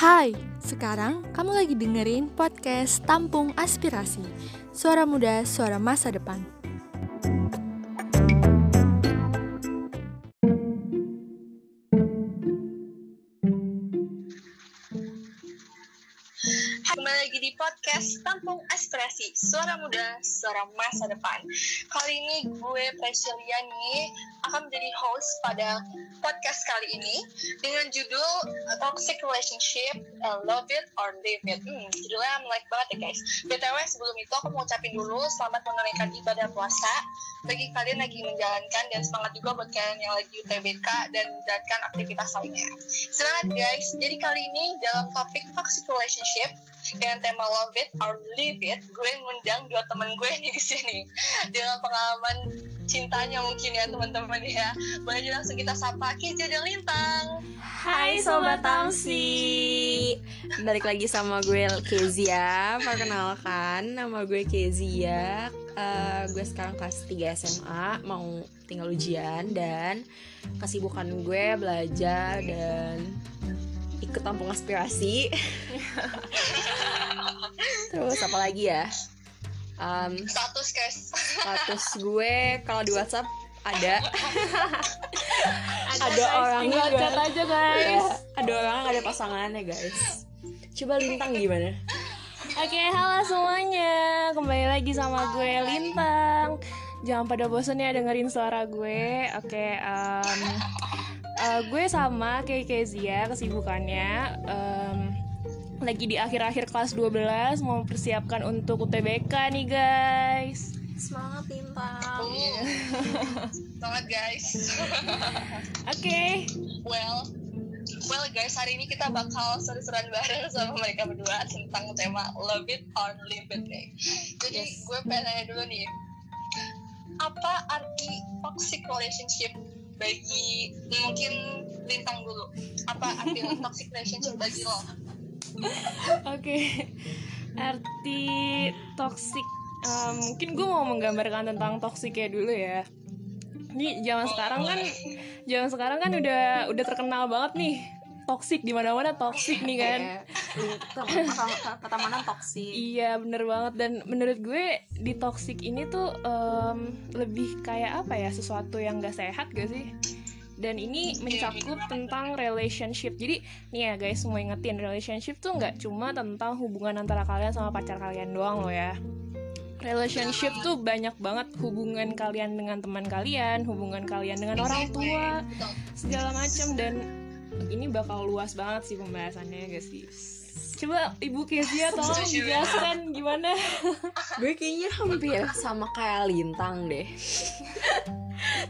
Hai, sekarang kamu lagi dengerin podcast Tampung Aspirasi Suara Muda, Suara Masa Depan di podcast Tampung Aspirasi Suara Muda, Suara Masa Depan. Kali ini gue Prescelia nih akan menjadi host pada podcast kali ini Dengan judul Toxic Relationship, uh, Love It or Leave It. Hmm, Judulnya menarik banget ya guys. BTW sebelum itu aku mau ucapin dulu selamat menunaikan ibadah puasa Bagi kalian lagi menjalankan dan semangat juga buat kalian yang lagi UTBK dan menjalankan aktivitas lainnya. Semangat guys, jadi kali ini dalam topik Toxic Relationship dengan tema love it or leave it, gue ngundang dua temen gue nih di sini dengan pengalaman cintanya mungkin ya teman-teman ya. Boleh langsung kita sapa Kizia dan Lintang. Hai Sobat Tamsi Balik lagi sama gue Kezia Perkenalkan Nama gue Kezia Eh, Gue sekarang kelas 3 SMA Mau tinggal ujian Dan kesibukan gue belajar Dan ikut tampung aspirasi. Terus apa lagi ya? Em, Status guys. Status gue kalau di WhatsApp ada. Ada orang chat aja, guys. Ya, ada orang ada pasangannya guys. Coba lintang gimana? Oke, halo semuanya. Kembali lagi sama gue Lintang. Jangan pada bosen ya dengerin suara gue. Oke, em, eh, gue sama kayak Kezia kesibukannya em, Lagi di akhir-akhir kelas 12 Mau persiapkan untuk UTBK nih guys semangat lintang Uh, Banget guys. Oke, well, well guys hari ini kita bakal seru-seruan bareng sama mereka berdua tentang tema love it or leave it nih. Jadi Yes. gue pengen nanya dulu nih, apa arti toxic relationship bagi mungkin lintang dulu? Apa arti toxic relationship bagi lo? oke Arti toxic em, Mungkin gue mau menggambarkan tentang toxic ya dulu ya Ini zaman sekarang kan Zaman sekarang kan udah udah terkenal banget nih Toxic di mana mana toxic nih kan kata mana toksik Iya bener banget dan menurut gue di toxic ini tuh em, lebih kayak apa ya sesuatu yang gak sehat gak sih? Dan ini mencakup tentang relationship. Jadi nih ya guys semua ingetin relationship tuh nggak cuma tentang hubungan antara kalian sama pacar kalian doang loh ya. Relationship tuh banyak banget hubungan kalian dengan teman kalian, hubungan kalian dengan orang tua, segala macam dan ini bakal luas banget sih pembahasannya guys sih. Coba Ibu Kezia tolong dijelaskan gimana? gue kayaknya hampir sama kayak lintang deh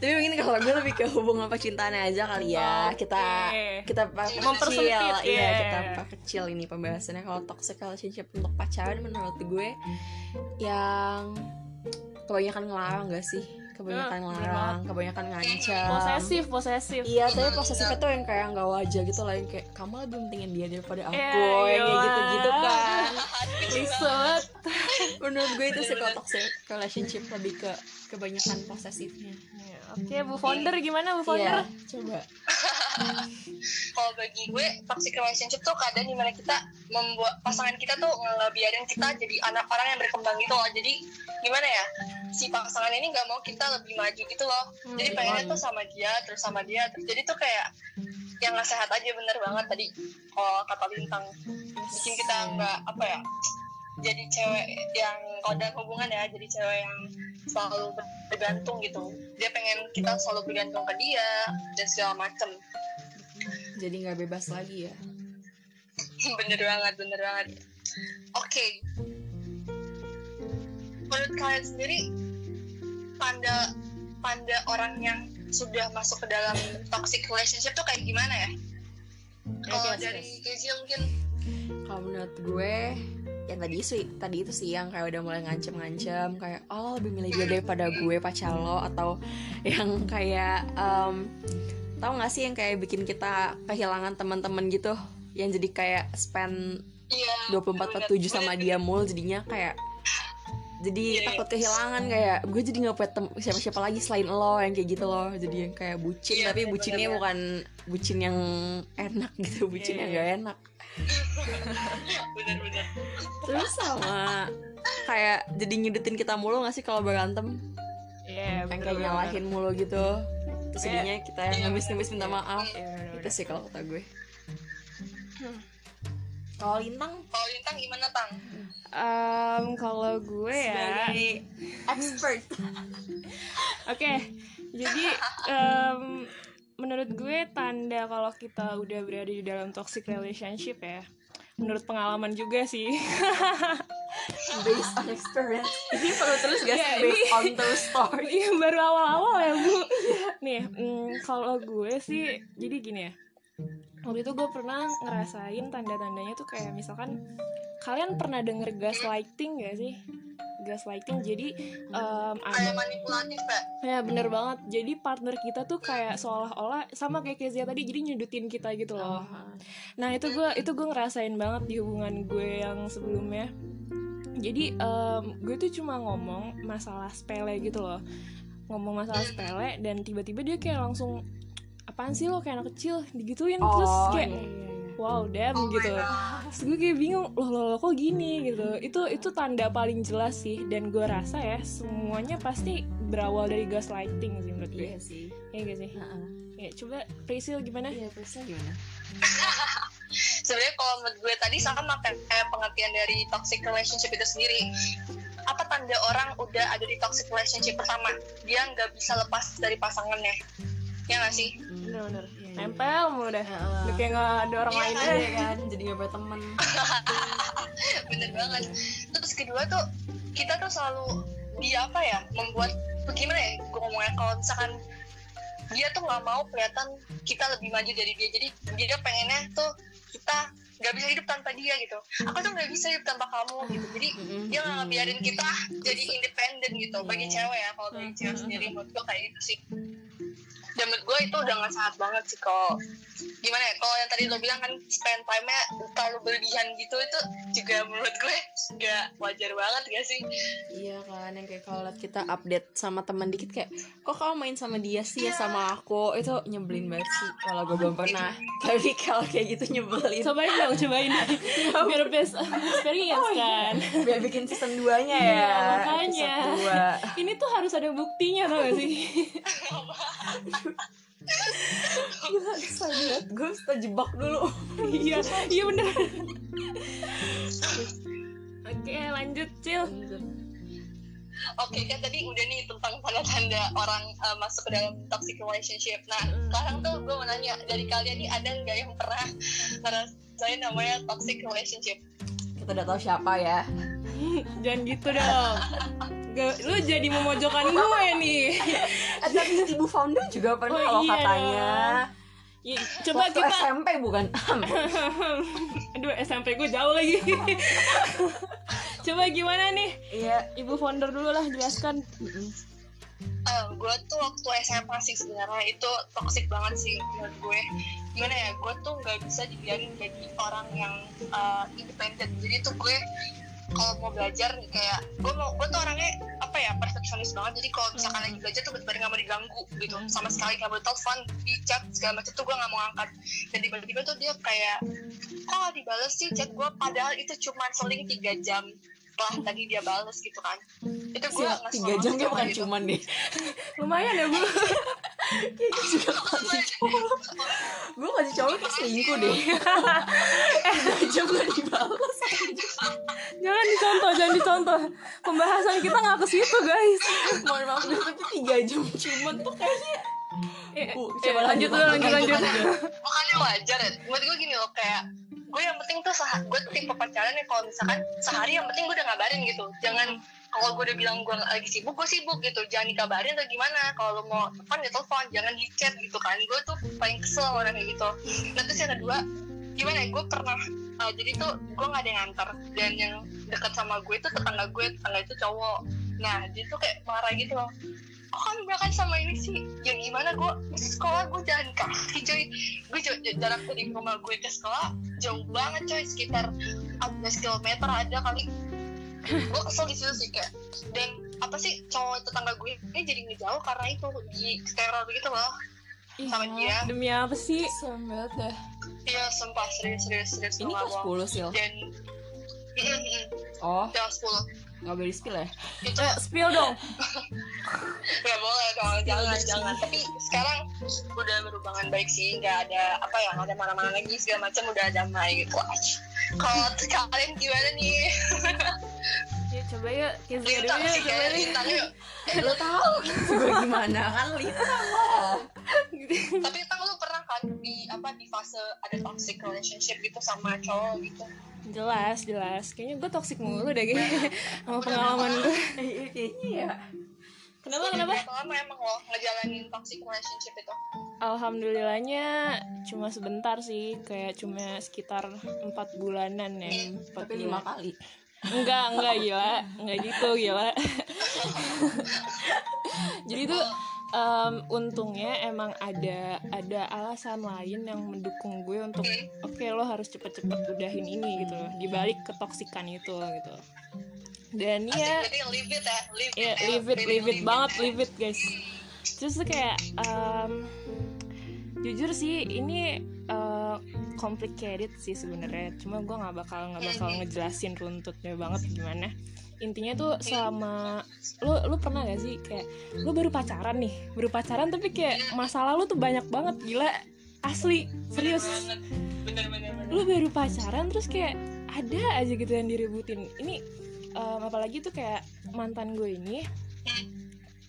tapi mungkin kalau gue lebih ke hubungan percintaannya aja kali ya kita Oke. kita Mempersempit, iya ya. kita perkecil ini pembahasannya kalau toxic relationship untuk pacaran menurut gue yang kebanyakan ngelarang gak sih kebanyakan ngelarang kebanyakan ngancam Posesif, posesif. Iya, tapi posesifnya tuh yang kayak nggak wajar gitu lah, yang kayak kamu lebih pentingin dia daripada aku, Eh, yang kayak iya. gitu-gitu kan. Riset. Menurut gue itu sih kalau toxic relationship lebih ke kebanyakan posesifnya. Oke, Bu Founder gimana Bu Iya, Founder? coba. Kalau bagi gue toxic relationship tuh keadaan di mana kita membuat pasangan kita tuh ngebiarin kita jadi anak orang yang berkembang gitu loh. Jadi gimana ya? Si pasangan ini nggak mau kita lebih maju gitu loh. Jadi pengennya tuh sama dia terus sama dia. Terus jadi tuh kayak yang nggak sehat aja bener banget tadi kalau kata bintang bikin kita nggak apa ya jadi cewek yang kalau dalam hubungan ya jadi cewek yang selalu bergantung gitu. Dia pengen kita selalu bergantung ke dia dan segala macem. Jadi nggak bebas lagi ya. bener banget bener banget. Oke. Menurut kalian sendiri panda panda orang yang sudah masuk ke dalam toxic relationship tuh kayak gimana ya? Kalau dari. Kezia mungkin. Kalau menurut gue yang tadi sih tadi itu sih yang kayak udah mulai ngancem-ngancem kayak oh lebih milih gue daripada gue pacar lo atau yang kayak em tahu nggak sih yang kayak bikin kita kehilangan teman-teman gitu? Yang jadi kayak spend iya 24 per 7 sama dia mulu jadinya kayak jadi Iya, takut kehilangan kayak gue jadi nggak punya siapa-siapa lagi selain lo yang kayak gitu loh. Jadi yang kayak bucin Iya, tapi bucinnya bener. bukan bucin yang enak gitu bucin Iya, yang iya. gak enak bener-bener terus sama kayak jadi nyudutin kita mulu gak sih kalau berantem? Iya, yang bener, kayak bener. nyalahin mulu gitu. Terus jadinya kita yang ngemis-ngemis minta maaf. Iya, bener, bener. itu sih kalau kata gue. Kalau lintang? Kalau Lintang gimana Tang? Em, kalau gue ya. Expert. Oke, jadi em, menurut gue tanda kalau kita udah berada di dalam toxic relationship ya, menurut pengalaman juga sih. based on experience ini perlu terus gak sih Iya, based on true story Iya baru awal-awal ya bu. Nih, mm, kalau gue sih, jadi gini ya. Waktu itu gue pernah ngerasain tanda-tandanya tuh kayak misalkan kalian pernah denger gaslighting gak sih? Gaslighting. Jadi em, ada kayak manipulatif ya Ya bener banget. Jadi partner kita tuh kayak seolah-olah Sama kayak Kezia tadi Jadi nyudutin kita gitu loh. Nah itu gue itu gue ngerasain banget Di hubungan gue yang sebelumnya. Jadi em, gue tuh cuma ngomong Masalah sepele gitu loh. Ngomong masalah sepele Dan tiba-tiba dia kayak langsung Apaan sih lo kayak anak kecil? Digituin Terus oh kayak iya, iya. Wow damn Oh gitu. Terus gue kayak bingung Loh, loh, loh kok gini gitu Itu itu tanda paling jelas sih Dan gue rasa ya Semuanya pasti berawal dari gaslighting sih menurut gue iya sih Iya gak sih? Heeh. Ya, coba Priscil gimana? iya terusnya gimana sebenarnya kalau menurut gue tadi sama kayak kayak pengertian dari toxic relationship itu sendiri apa tanda orang udah ada di toxic relationship pertama dia nggak bisa lepas dari pasangannya ya nggak sih Bener-bener Iya, iya. Nempel mulu. Udah kayak gak ada orang Iya lain kan? deh Iya kan. Jadi gak punya temen. Bener banget. Terus kedua tuh kita tuh selalu dia apa ya membuat bagaimana ya gue ngomongnya kalau misalkan dia tuh nggak mau kelihatan kita lebih maju dari dia jadi dia pengennya tuh kita nggak bisa hidup tanpa dia gitu. Aku tuh nggak bisa hidup tanpa kamu gitu. Jadi dia nggak ngebiarin kita jadi independen gitu. Bagi Iya. cewek ya kalau bagi cewek sendiri menurut gue kayak gitu sih dan menurut gue itu udah nggak sehat banget sih kalau gimana ya kalau yang tadi lo bilang kan spend time-nya terlalu berlebihan gitu itu juga menurut gue nggak wajar banget gak sih? Iya kan yang kayak kalau liat kita update sama teman dikit kayak kok kamu main sama dia sih ya sama aku? Itu nyebelin banget sih kalau gue belum pernah. Tapi kalau kayak gitu nyebelin. Cobain dong, cobain. Biar best experience kan. Biar bikin season 2 nya ya. Iya, makanya. Ini tuh harus ada buktinya tau gak sih? 2 gila susah banget gue harus terjebak dulu. Iya, iya bener. Oke lanjut Cil. Oke kan tadi udah nih tentang tanda-tanda orang uh, masuk ke dalam toxic relationship. Nah sekarang tuh gue mau nanya dari kalian nih ada nggak yang pernah ngerasain namanya toxic relationship? Kita udah tahu siapa ya. Jangan gitu dong Lu jadi memojokkan gue nih. Eh, tapi ibu founder juga pernah Oh, loh iya katanya. Ya, Coba Waktu kita SMP bukan? Aduh SMP gue jauh lagi. Coba gimana nih? Iya. Ibu founder dulu lah jelaskan. Gue tuh waktu SMA sih sebenarnya itu toxic banget sih menurut gue. Gimana ya gue tuh nggak bisa dibiarin jadi orang yang uh, independen jadi tuh gue kalau mau belajar nih kayak gue mau gue tuh orangnya apa ya perfeksionis banget. Jadi kalau misalkan lagi belajar tuh benar-benar nggak mau diganggu gitu. Sama sekali nggak boleh telepon di chat segala macam tuh gue nggak mau angkat. Dan tiba-tiba tuh dia kayak kok nggak dibales sih chat gue padahal itu cuma seling tiga jam setelah tadi dia bales gitu kan. Itu gue nggak tiga jam dia bukan gitu. cuman deh Lumayan ya bu. Kayaknya juga kasih cowok Gue kasih cowok kayak selingkuh deh. Tiga jam gak dibalas Jangan dicontoh, jangan dicontoh. Pembahasan kita nggak ke situ guys. Mohon maaf tapi tiga jam cuman tuh kayaknya Eh, Bu, eh, coba lanjut dulu, lanjut, lanjut, makanya wajar ya. Menurut gue gini loh kayak gue yang penting tuh sah gue tuh tipe pacaran ya kalau misalkan sehari yang penting gue udah ngabarin gitu. Jangan kalau gue udah bilang gue lagi sibuk gue sibuk gitu. Jangan dikabarin atau gimana. Kalau lo mau telepon ya telepon. Jangan di chat gitu kan. Gue tuh paling kesel orang kayak gitu. Nah terus yang kedua gimana ya? Gue pernah uh, jadi tuh gue nggak ada yang nganter. Dan yang dekat sama gue itu tetangga gue tetangga itu cowok. Nah dia tuh kayak marah gitu loh. Kok kamu berangkat sama ini sih? Ya gimana gue di sekolah gue jalan kaki cuy gue jarak dari rumah gue ke sekolah jauh banget coy. Sekitar 14 km ada kali. Gue kesel di situ sih kayak. Dan apa sih cowok tetangga gue ini jadi ngejauh karena itu di teror gitu loh. Sama dia. demi apa sih? Serem banget iya sumpah serius serius serius ini kelas bohong. 10 sil. Dan oh. Kelas 10 nggak boleh spill ya? Itu eh, spill dong. Nggak boleh dong jangan jangan. Tapi sekarang udah berhubungan baik sih nggak ada apa ya nggak ada mana-mana lagi segala macam udah damai gitu. Kalau kalian gimana nih coba ya Kezia dulu Lintang ya sih coba nih yuk. lo tahu gue gimana? Kan lintang lah tapi Tang lu pernah kan di apa di fase ada toxic relationship gitu sama cowok gitu? Jelas jelas. Kayaknya gue toxic mulu deh kayaknya. Sama pengalaman gue iya kayaknya ya. Kenapa kenapa? Berapa lama emang lo ngejalanin toxic relationship itu. Alhamdulillahnya cuma sebentar sih. Kayak cuma sekitar empat bulanan ya. Empat tapi lima kali enggak enggak gila. Enggak gitu gila. Jadi tuh em, untungnya emang ada ada alasan lain yang mendukung gue untuk oke. lo harus cepet-cepet udahin ini gitu. Loh dibalik ketoksikan itu gitu. Dan ya it ya leave ya it ya. it banget it guys. Terus tuh kayak em, jujur sih ini eh, complicated sih sebenarnya. Cuma gue nggak bakal nggak bakal ngejelasin runtutnya banget gimana. Intinya tuh selama lu lu pernah gak sih kayak lu baru pacaran nih baru pacaran tapi kayak masalah lu tuh banyak banget gila asli serius. Banget. bener bener bener. Lu baru pacaran terus kayak ada aja gitu yang diributin. Ini em, apalagi tuh kayak mantan gue ini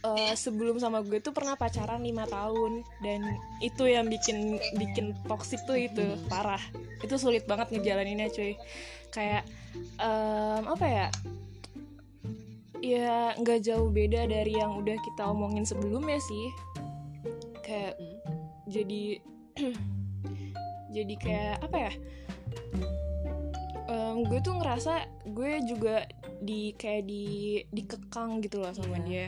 eh, sebelum sama gue tuh pernah pacaran lima tahun. Dan itu yang bikin bikin toxic tuh itu. Parah. Itu sulit banget ngejalaninnya cuy. Kayak em, apa ya? Ya nggak jauh beda dari yang udah kita omongin sebelumnya sih. Kayak jadi jadi kayak apa ya? Em, gue tuh ngerasa gue juga di kayak di dikekang gitu loh sama Iya. dia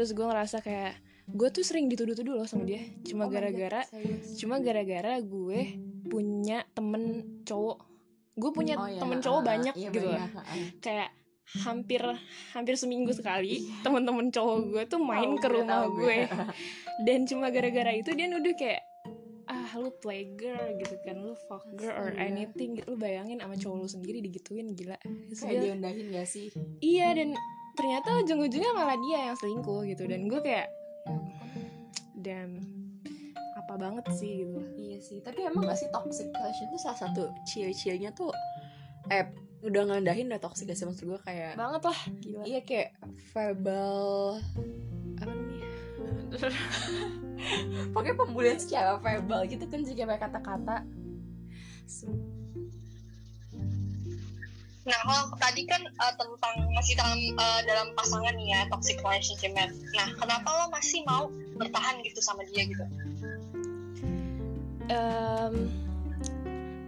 terus gue ngerasa kayak gue tuh sering dituduh-tuduh loh sama dia. Cuma gara-gara cuma gara-gara gue punya temen cowok. Gue punya Oh, iya, temen cowok ah, banyak iya, gitu banyak, kayak hampir hampir seminggu sekali temen-temen cowok gue tuh main Tahu ke gue, rumah tahu gue. dan cuma gara-gara itu dia nuduh kayak ah lu play girl gitu kan. Lu fuck girl or anything gitu. Lu bayangin sama cowok lu sendiri digituin gila. Kayak diundahin gak sih? Iya dan ternyata ujung-ujungnya malah dia yang selingkuh gitu. Dan gue kayak damn apa banget sih gitu. Iya sih, tapi emang gak sih toxic relation itu salah satu ciri-cirinya tuh eh udah ngerendahin udah toxic gak sih maksud gue kayak banget lah gila. iya kayak verbal apa namanya? Pokoknya pembulian secara verbal gitu kan juga kayak kata-kata Nah, kalau tadi kan eh, tentang masih dalam eh, dalam pasangan nih ya toxic relationship. Nah, kenapa lo masih mau bertahan gitu sama dia gitu? Em,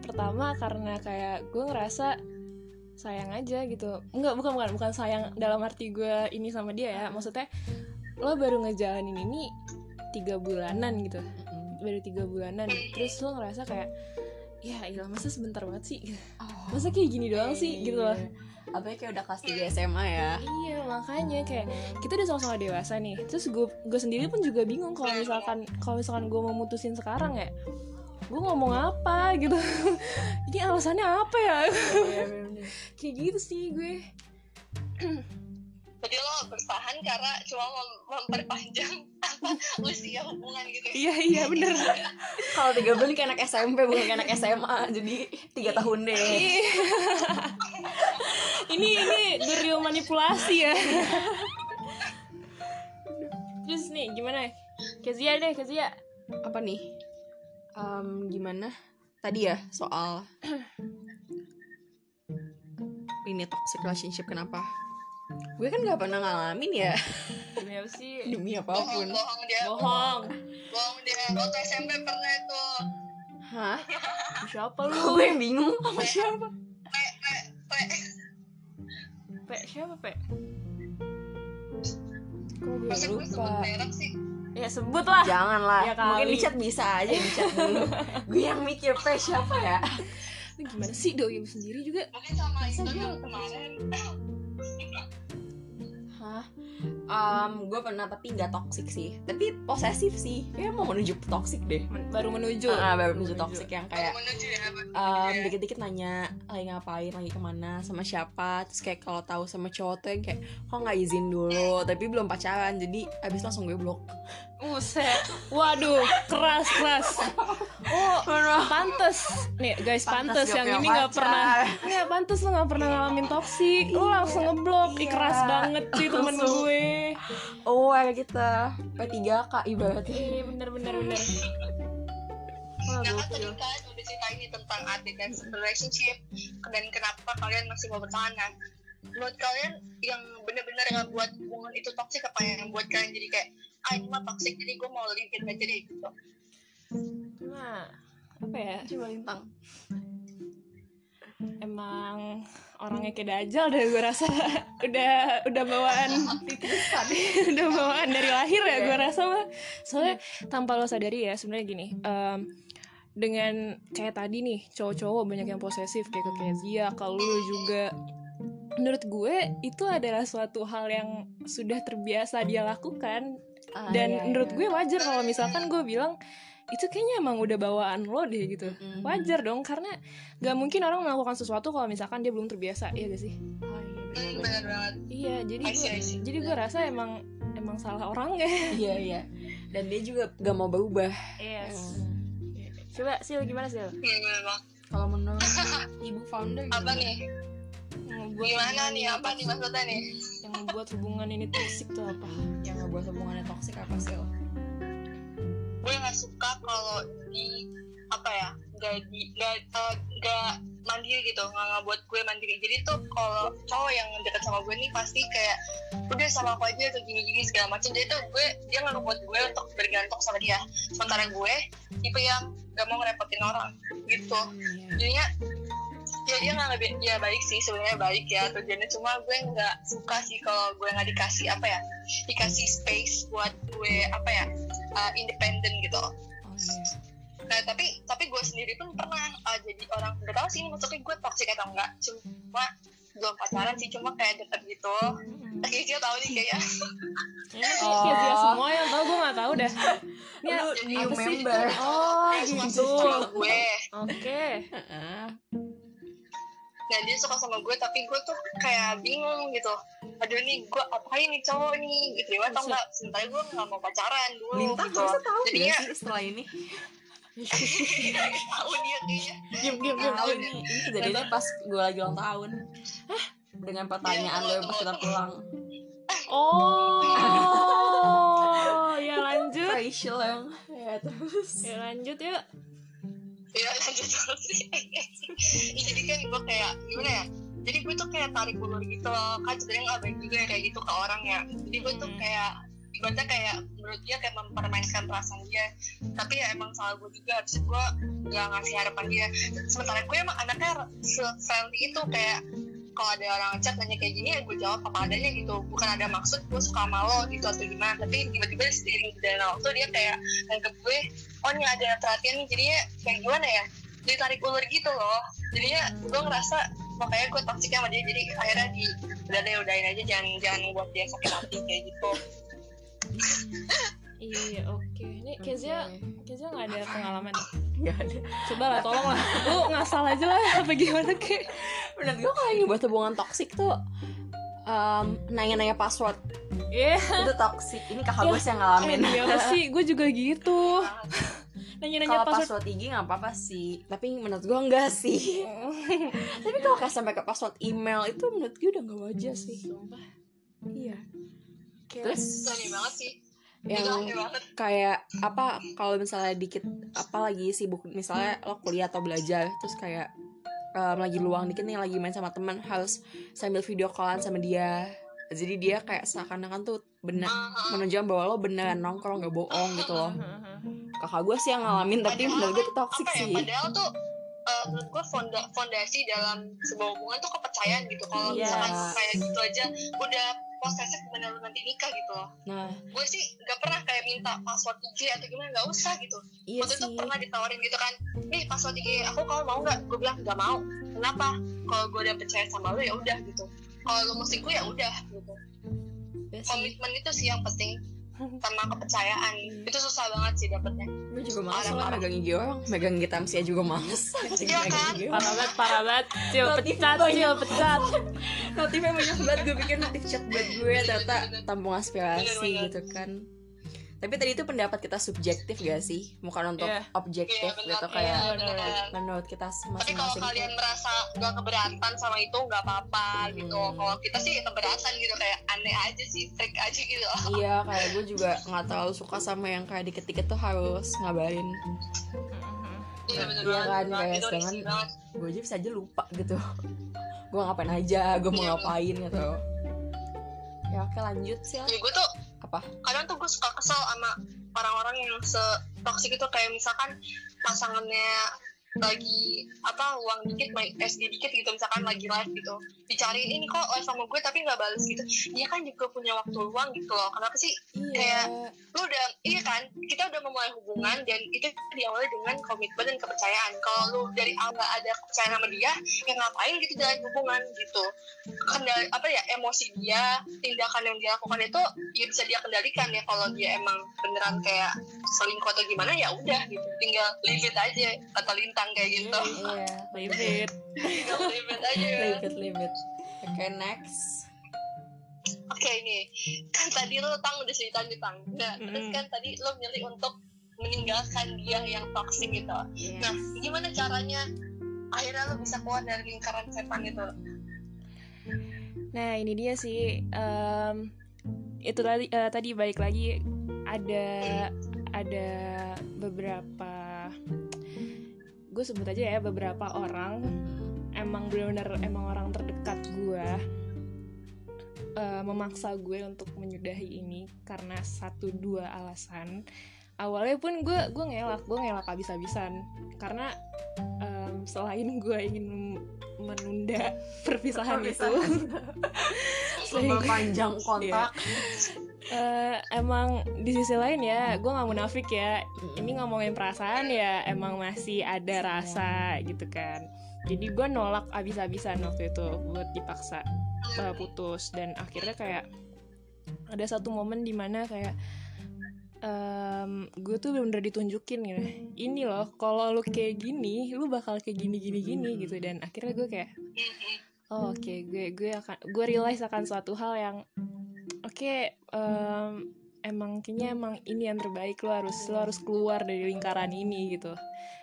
pertama karena kayak gue ngerasa sayang aja gitu. Enggak bukan bukan bukan sayang dalam arti gue ini sama dia ya. Maksudnya lo baru ngejalanin ini tiga bulanan gitu. Baru tiga bulanan. Terus lo ngerasa kayak ya ilah masa sebentar banget sih? Masa kayak gini doang sih gitu loh. Apalagi kayak udah kelas 3 SMA ya. Iya makanya kayak kita udah sama-sama dewasa nih. Terus gue gue sendiri pun juga bingung kalau misalkan kalau misalkan gue mau mutusin sekarang ya gue ngomong apa gitu. Ini alasannya apa ya? Kayak gitu sih gue Jadi lo bertahan karena cuma mem- memperpanjang apa usia hubungan gitu. ya? iya iya bener Kalau 3 bulan kayak anak SMP bukan kayak anak SMA Jadi 3 tahun deh ini ini the real manipulasi ya terus nih gimana Kezia deh Kezia Apa nih? Em, gimana? Tadi ya soal Ini toxic relationship kenapa? Gue kan gak pernah ngalamin ya Demi apa sih Demi Bohong, apa pun bohong dia. bohong Bohong dia. Waktu SMP pernah itu. Hah? siapa lu gue yang bingung sama siapa? Pe, pe, pe. pe siapa pe kok gue lupa. ya sebut lah Jangan lah Ya kali. Mungkin di chat bisa aja di chat dulu Gue yang mikir pe siapa ya? Gimana sih doi lu sendiri juga Mungkin sama itu kemarin. Um, gue pernah tapi nggak toxic sih tapi posesif sih kayak mau menuju toxic deh Men- baru menuju Ah, baru menuju toxic yang kayak menuju ya um, dikit-dikit nanya lagi ngapain lagi ke mana sama siapa terus kayak kalau tahu sama cowok tuh yang kayak kok nggak izin dulu tapi belum pacaran jadi abis langsung gue blok Buset. Waduh, keras keras. Oh, pantes. Nih guys, pantes, Pantes yang ini nggak pernah. Nggak pantes lo nggak pernah ngalamin toksik. Lo langsung ngeblok. Ih Iya. keras banget sih temen gue. Oh kayak kita P3K ibaratnya Iya bener bener bener. Wah, Nah kan tadi kan udah cerita ini tentang adegan relationship dan kenapa kalian masih mau bertahan nah menurut kalian yang bener-bener nggak buat hubungan itu toxic apa yang buat kalian jadi kayak ah ini mah toxic jadi gue mau leave it aja deh gitu Nah, apa ya? coba lintang Emang orangnya kayak dajal deh gue rasa. Udah udah bawaan. Udah bawaan dari lahir ya gue rasa mah. Soalnya tanpa lo sadari ya sebenarnya gini em, dengan kayak tadi nih cowok-cowok banyak yang posesif kayak ke Kezia kalau lu juga. Menurut gue itu adalah suatu hal yang sudah terbiasa dia lakukan. Ah, dan iya, menurut iya. gue wajar kalau misalkan gue bilang itu kayaknya emang udah bawaan lo deh gitu. Mm-mm. wajar dong karena gak mungkin orang melakukan sesuatu kalau misalkan dia belum terbiasa iya gak sih? Oh, iya, hmm, banget. iya jadi I see, gue I see. jadi gue rasa emang emang salah orangnya iya iya. Dan dia juga gak mau berubah. Yes. Coba sil gimana sil? Hmm, bener banget kalau menurut ibu founder apa nih. Ngebuat gimana nih apa nih maksudnya nih? Yang membuat hubungan ini toxic tuh apa? Yang ngebuat hubungannya toksik apa sih? Gue nggak suka kalau di apa ya nggak di nggak eh, nggak mandiri gitu nggak nggak buat gue mandiri. Jadi tuh kalau cowok yang deket sama gue nih pasti kayak udah sama aku aja atau gini gini segala macam jadi tuh gue dia nggak ngebuat gue untuk bergantung sama dia. Sementara gue tipe yang gak mau ngerepotin orang gitu. Jadinya ya dia nggak lebih ya baik sih sebenarnya baik ya tujuannya cuma gue nggak suka sih kalau gue nggak dikasih apa ya dikasih space buat gue apa ya uh, independen gitu. Oh iya. Nah tapi tapi gue sendiri pun pernah uh, jadi orang gak tahu sih ini maksudnya gue toxic atau enggak cuma belum pacaran sih cuma kayak deket gitu. Kayak dia tahu nih kayaknya ini Oh. semua yang tau gue nggak tahu dah ini Lu apa new sih? member. oh suka gitu. gue. Oke. Heeh. Nah dia suka sama gue tapi gue tuh kayak bingung gitu. Aduh nih gue apain nih cowok nih? Gitu ya atau enggak? Sementara gue nggak mau pacaran dulu Lintang gitu. tahu Jadinya- sih setelah ini? Tahu dia kayaknya. Diam diam diam. Tahu ini kejadiannya pas gue lagi ulang tahun. Dengan pertanyaan lo pas kita pulang oh ya lanjut. Facial yang ya terus. Ya lanjut yuk ya lanjut terus ya, jadi kan gue kayak gimana ya? Jadi gue tuh kayak tarik ulur gitu loh. Kan sebenarnya nggak baik juga ya kayak gitu ke orang ya. Jadi gue tuh Hmm. kayak ibaratnya kayak menurut dia kayak mempermainkan perasaan dia. Tapi ya emang salah gue juga. Habis gue gak ngasih harapan dia. Sementara gue emang anaknya se-friendly itu kayak kalau ada orang chat nanya kayak gini ya gue jawab apa adanya gitu. Bukan ada maksud gue suka sama lo gitu atau gimana tapi tiba-tiba seiring berjalannya waktu dia kayak nganggep gue oh ini ada perhatian nih jadinya kayak gimana ya? Jadi tarik ulur gitu loh. Jadinya gue ngerasa makanya gue toxic sama dia jadi akhirnya di udah deh udahin aja jangan jangan buat dia sakit hati kayak gitu iya oke. Ini Kezia Kezia nggak ada pengalaman? Gak ada. Coba lah tolong lah. Lu ngasal aja lah apa gimana kek menurut gue kalau yang buat hubungan toksik tuh um, nanya-nanya password. Iya. Itu toksik. Ini kakak gue sih yang ngalamin. Eh, apa sih gue juga gitu. Nanya-nanya kalau password. password IG nggak apa-apa sih. Tapi menurut gue enggak sih. Tapi kalau kayak sampai ke password email itu menurut gue udah nggak wajar sih. Iya. Terus? sorry banget sih yang kayak apa kalau misalnya dikit apa lagi sibuk misalnya lo kuliah atau belajar terus kayak em, lagi luang dikit nih lagi main sama teman harus sambil video callan sama dia. Jadi dia kayak seakan-akan tuh benar menunjukkan bahwa lo beneran nongkrong gak bohong gitu loh. Kakak gue sih yang ngalamin tapi Padahal menurut gue itu toxic ya, sih. padahal tuh eh, menurut gue fonda, fondasi dalam sebuah hubungan tuh kepercayaan gitu. Kalau Iya. misalkan kayak gitu aja udah posesif benar nanti nikah gitu. Loh nah. Gue sih gak pernah kayak minta password IG atau gimana nggak usah gitu. Iya waktu itu sih. pernah ditawarin gitu kan nih password IG aku kalau mau nggak? Gue bilang nggak mau. Kenapa? Kalau gue udah percaya sama lo ya udah gitu. Kalau lo musikku ya udah gitu. Ya sih. komitmen itu sih yang penting sama kepercayaan. Hmm. itu susah banget sih dapetnya Gue juga males lah megang IG orang. Megang kita Tamsia juga males. Iya kan? parah banget parah banget. Cil pecat cil pecat. Notifnya banyak banget. Gue pikir notif chat buat gue. Ternyata tampung aspirasi gitu kan Tapi tadi itu pendapat kita subjektif gak sih? Bukan untuk Iya. objektif benar. gitu Kayak benar. menurut kita tapi kalau masing-masing kalian merasa gak keberatan sama itu nggak apa-apa gitu Hmm. kalau kita sih keberatan gitu kayak aneh aja sih freak aja gitu Iya kayak gue juga nggak terlalu suka sama yang kayak dikit-dikit tuh harus ngabarin iya bener Iya kan, kayak sedangkan- gue aja bisa aja lupa gitu gue ngapain aja gue mau Iya. ngapain gitu ya oke lanjut sih ya gue tuh apa? Kadang tuh gue suka kesel sama orang-orang yang se toxic itu kayak misalkan pasangannya lagi apa uang dikit SD dikit gitu misalkan lagi live gitu. Dicariin ini kok live sama gue tapi nggak balas gitu. Dia kan juga punya waktu luang gitu loh. Kenapa sih? Kayak- lu udah iya kan? Kita udah memulai hubungan dan itu diawali dengan komitmen dan kepercayaan. Kalau lu dari awal nggak ada kepercayaan sama dia ya ngapain gitu jalan hubungan gitu. Kendali apa ya emosi dia tindakan yang dia lakukan itu ya bisa dia kendalikan ya. Kalau dia emang beneran kayak selingkuh atau gimana ya udah gitu. Tinggal leave it aja kata lintang kayak gitu iya leave it tinggal leave it aja leave it leave it oke next Oke nih, kan tadi lo tang udah cerita nih tang. Nah, terus Mm. kan tadi lo milih untuk meninggalkan dia yang toksik gitu. Nah, gimana caranya akhirnya lo bisa keluar dari lingkaran setan itu? Nah ini dia sih em, itu tadi eh, tadi balik lagi ada ada beberapa gue sebut aja ya beberapa orang emang benar-benar emang orang terdekat gue eh, memaksa gue untuk menyudahi ini karena satu dua alasan. Awalnya pun gue gue ngelak gue ngelak habis-habisan karena em, selain gue ingin menunda perpisahan, itu Selain gue- memperpanjang kontak Eh, emang di sisi lain ya gue nggak munafik ya. Ini ngomongin perasaan ya emang masih ada rasa gitu kan. Jadi gue nolak abis-abisan waktu itu buat dipaksa uh, putus. Dan akhirnya kayak ada satu momen di mana kayak em, gue tuh bener-bener ditunjukin gitu. Ini loh kalau lu kayak gini lu bakal kayak gini gini gini gitu. Dan akhirnya gue kayak oh, oke gue gue akan gue realize akan suatu hal yang oke em, emang kayaknya emang ini yang terbaik. Lo harus lo harus keluar dari lingkaran ini gitu.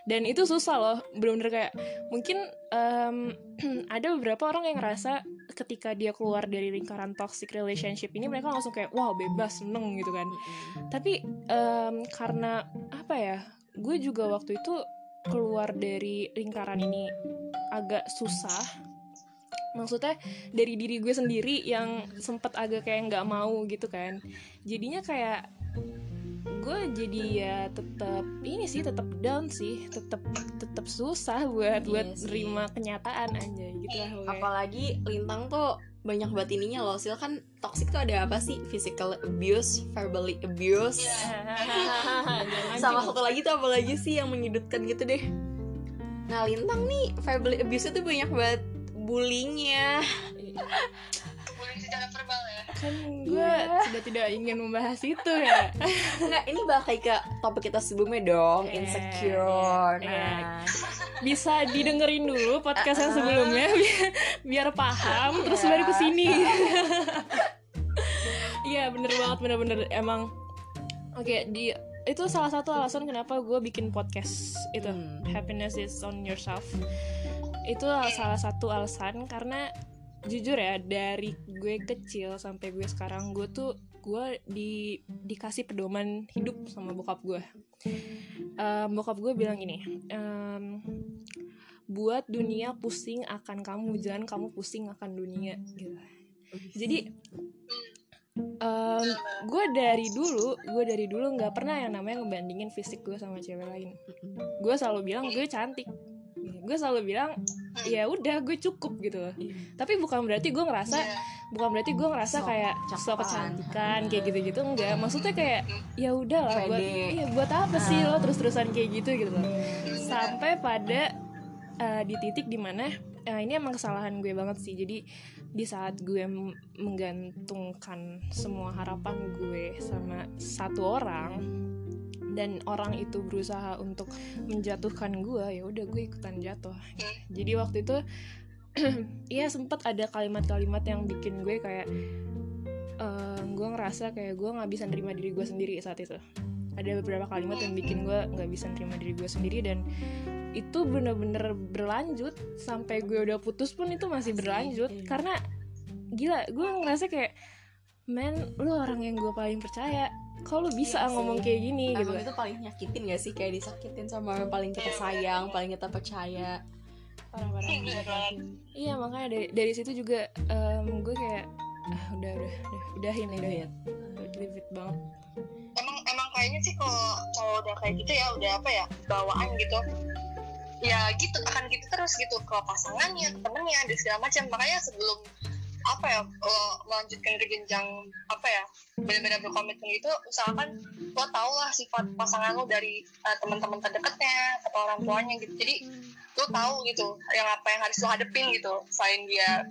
Dan itu susah loh bener-bener kayak mungkin em, ada beberapa orang yang ngerasa ketika dia keluar dari lingkaran toxic relationship ini mereka langsung kayak wow bebas seneng gitu kan. Tapi em, karena apa ya gue juga waktu itu keluar dari lingkaran ini agak susah maksudnya dari diri gue sendiri yang sempet agak kayak nggak mau gitu kan. Jadinya kayak gue jadi ya tetap ini sih tetap down sih tetap tetap susah buat Iya buat sih. nerima kenyataan aja gitu lah apalagi lintang tuh banyak banget ininya loh sil. Kan toxic tuh ada apa sih? Physical abuse verbally abuse. Jangan sama satu lagi tuh apa lagi sih yang menyudutkan gitu deh? Nah lintang nih verbally abuse itu banyak banget bullyingnya Boleh secara verbal ya? kan gue Iya. sudah tidak ingin membahas itu ya Enggak, ini bakal kayak ke topik kita sebelumnya dong, Eh, insecure. iya, Nah, bisa didengerin dulu podcast yang sebelumnya biar, biar paham terus Iya. baru ke sini iya bener banget bener-bener emang oke di itu salah satu alasan kenapa gue bikin podcast itu Hmm. happiness is on yourself itu salah satu alasan karena jujur ya dari gue kecil sampai gue sekarang gue tuh gue di dikasih pedoman hidup sama bokap gue. Em, bokap gue bilang gini em, buat dunia pusing akan kamu jangan kamu pusing akan dunia. Gitu. Jadi em, gue dari dulu gue dari dulu nggak pernah yang namanya ngebandingin fisik gue sama cewek lain. Gue selalu bilang gue cantik gue selalu bilang ya udah gue cukup gitu loh. Tapi bukan berarti gue ngerasa Iya. bukan berarti gue ngerasa Sok kayak cakepan. sok kecantikan kayak gitu-gitu enggak. Maksudnya kayak ya udah lah buat iya buat apa sih lo terus-terusan kayak gitu gitu loh. Sampai pada uh, di titik di mana eh, ini emang kesalahan gue banget sih. Jadi di saat gue menggantungkan semua harapan gue sama satu orang dan orang itu berusaha untuk menjatuhkan gue ya udah gue ikutan jatuh. Jadi waktu itu Iya sempet ada kalimat-kalimat yang bikin gue kayak eh, gue ngerasa kayak gue nggak bisa nerima diri gue sendiri saat itu. Ada beberapa kalimat yang bikin gue nggak bisa nerima diri gue sendiri dan itu bener-bener berlanjut sampai gue udah putus pun itu masih berlanjut. iya. karena gila gue ngerasa kayak men lu orang yang gue paling percaya kok lu bisa Iya ngomong kayak gini gitu? Emang itu paling nyakitin gak sih? Kayak disakitin sama yang paling kita sayang, paling kita percaya. parah-parah banget. iya. makanya dari dari situ juga em, gue kayak ah udah udah udah udahin udah Leave it. leave it banget. Emang emang kayaknya sih kalau cowok udah kayak gitu ya udah apa ya bawaan gitu. Ya gitu akan gitu terus gitu. Ke pasangannya temennya dan segala macam. Makanya sebelum apa ya lo melanjutkan ke jenjang apa ya benar-benar berkomitmen gitu usahakan lo tau lah sifat pasangan lo dari eh, teman-teman terdekatnya atau orang tuanya gitu. Jadi lo tahu gitu yang apa yang harus lo hadepin gitu selain dia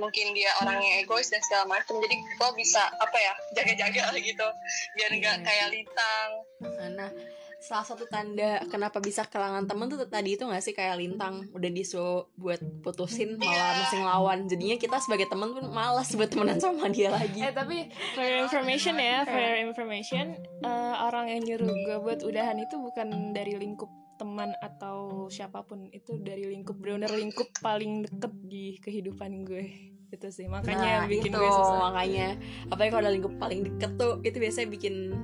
mungkin dia orangnya egois dan segala macam jadi lo bisa apa ya jaga-jaga gitu biar nggak Iya. kayak lintang. Nah, salah satu tanda kenapa bisa kehilangan temen tuh tadi itu gak sih? Kayak lintang udah disuruh buat putusin malah mesti ngelawan. Jadinya kita sebagai temen pun malas buat temenan sama dia lagi. Eh tapi for your information ya, for your information, eh, orang yang nyuruh gue buat udahan itu bukan dari lingkup teman atau siapa pun, itu dari lingkup bener lingkup paling deket di kehidupan gue. Itu sih makanya nah bikin itu gue susah. makanya apalagi kalau ada lingkup paling deket tuh itu biasanya bikin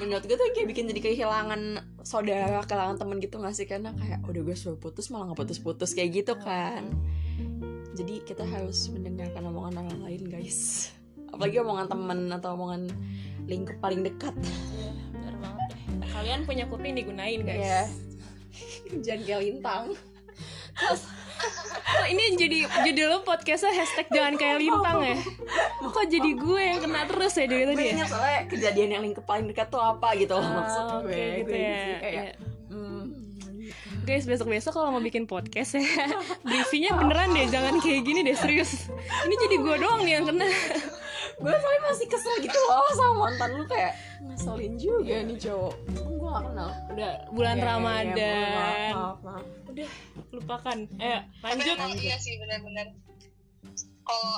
menurut gue tuh kayak bikin jadi kehilangan saudara kehilangan temen gitu gak sih karena kayak udah gue suruh putus malah nggak putus-putus kayak gitu kan jadi kita harus mendengarkan omongan orang lain guys apalagi omongan temen atau omongan lingkup paling dekat Iya, bener banget deh. Kalian punya kuping digunain guys. Iya. jangan kayak lintang Kok ini jadi judul lo podcastnya hashtag jangan kayak lintang ya? Kok jadi gue yang kena terus ya dari tadi gue ya? ingat soalnya kejadian yang lingkup paling dekat tuh apa gitu loh maksud Ah, gue Oke gitu Gue ya. kayak Iya. hmm, Guys besok-besok kalau mau bikin podcast ya Briefingnya beneran deh Jangan kayak gini deh serius Ini jadi gue doang nih yang kena gue soalnya masih kesel gitu loh sama mantan lu kayak ngeselin juga nih cowok. Gue gak kenal. Udah bulan Ya, ya, ya, Ramadan maaf, maaf, maaf. Udah lupakan. Tapi lanjut emang iya sih benar-benar. Kalau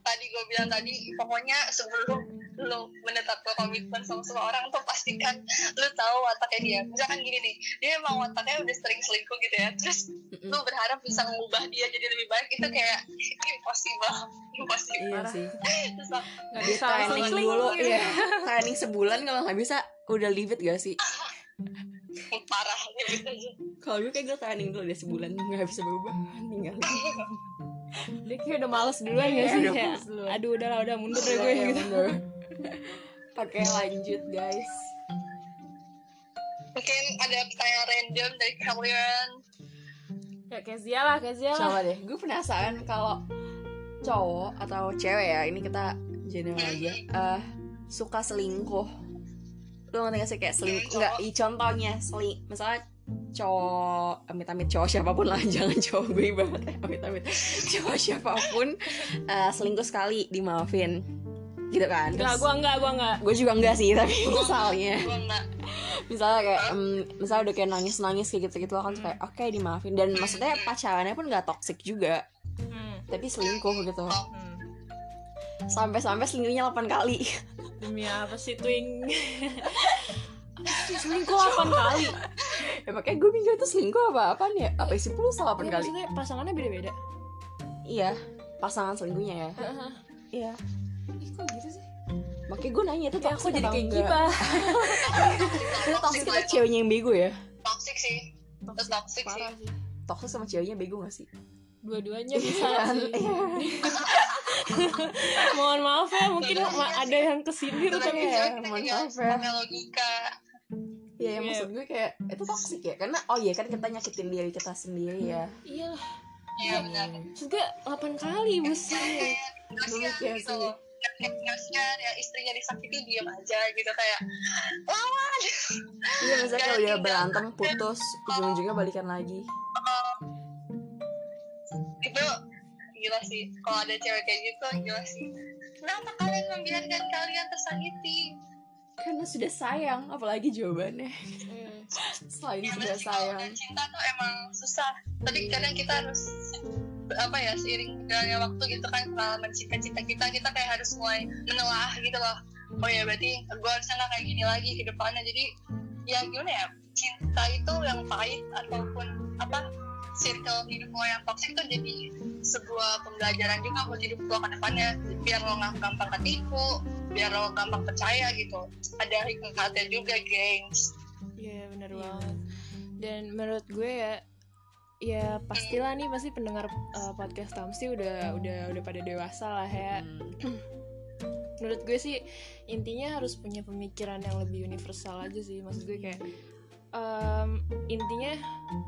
tadi gue bilang tadi pokoknya sebelum lo menetapkan komitmen sama seseorang tuh pastikan lo tahu wataknya dia misalkan gini nih dia emang wataknya udah sering selingkuh gitu ya terus lo berharap bisa mengubah dia jadi lebih baik itu kayak impossible impossible Iya sih terus Gak Dia bisa training dulu. Iya Training sebulan kalau gak bisa Udah leave it gak sih? parah gitu aja Kalau gue kayak gue training dulu deh sebulan Gak bisa berubah Tinggal Dia kayak udah males duluan ya Iya, sih udah duluan. Aduh udah lah udah mundur deh Iya, gue iya, gitu. Oke lanjut guys. Mungkin ada pertanyaan random dari kalian Ya Kezia lah Kezia lah. Coba deh. Gue penasaran kalau Cowok atau cewek ya Ini kita general aja eh, Suka selingkuh. Lu ngerti gak sih? Kayak selingkuh. Cowok. Enggak, i contohnya seling Misalnya cowok amit-amit cowok siapa pun lah jangan cowok gue banget ya amit-amit. Cowok siapa pun eh, selingkuh sekali dimaafin gitu kan. Enggak gue enggak gue enggak. gue juga enggak sih tapi misalnya. gue enggak. Misalnya kayak em, misalnya udah kayak nangis nangis kayak gitu gitu kan terus kayak oke dimaafin. Dan maksudnya pacarannya pun nggak toxic juga. Hmm, tapi selingkuh gitu. Hmm. sampai sampai selingkuhnya 8 kali. Demi apa sih twing? Selingkuh 8 kali. Ya makanya gue bingung itu selingkuh apa apaan ya? Apa isi pulsa 8 Ya, kali? Maksudnya pasangannya beda-beda? Iya pasangan selingkuhnya ya. Heeh. iya. gitu sih makanya gue nanya itu Ya aku toxic jadi kayak gibah itu toxic itu ceweknya yang bego ya. Toxic sih. Terus toxic sih. Parah sih. Toxic sama ceweknya bego gak sih? Dua-duanya bisa Iya. sih. Mohon maaf ya mungkin Iya ma- sih. ada yang kesindir Tapi tapi ya, kita mohon juga maaf ya. logika. Iya, yang Iya. maksud gue kayak itu toxic ya karena oh iya kan kita nyakitin diri kita sendiri ya. Iyalah. Iya benar. Terus gue 8 kali buset kasihan Iya gitu kasihan ya istrinya disakiti diam aja gitu kayak lawan. Iya misalnya kalau udah Ganti, berantem putus ujung-ujungnya balikan lagi. Itu gila sih. Kalau ada cewek kayak gitu gila sih. Kenapa kalian membiarkan kalian tersakiti? Karena sudah sayang apalagi jawabannya. Hmm. selain ya sudah sayang. cinta tuh emang susah. Tapi kadang kita harus apa ya seiring berjalannya waktu gitu kan pengalaman cinta-cinta kita kita kayak harus mulai menelaah gitu loh. Oh ya berarti gue harusnya nggak kayak gini lagi ke depannya. Jadi ya gimana ya cinta itu yang pahit ataupun apa circle hidup lo yang toxic tuh jadi sebuah pembelajaran juga buat hidup lo ke depannya. Biar lo nggak gampang ketipu biar lo gampang percaya gitu. Ada hikmahnya juga gengs. Iya bener Iya. banget. Dan menurut gue ya, ya pastilah nih pasti pendengar uh, podcast Tamsi udah udah udah pada dewasa lah ya. Hmm. Menurut gue sih intinya harus punya pemikiran yang lebih universal aja sih. Maksud gue kayak em, intinya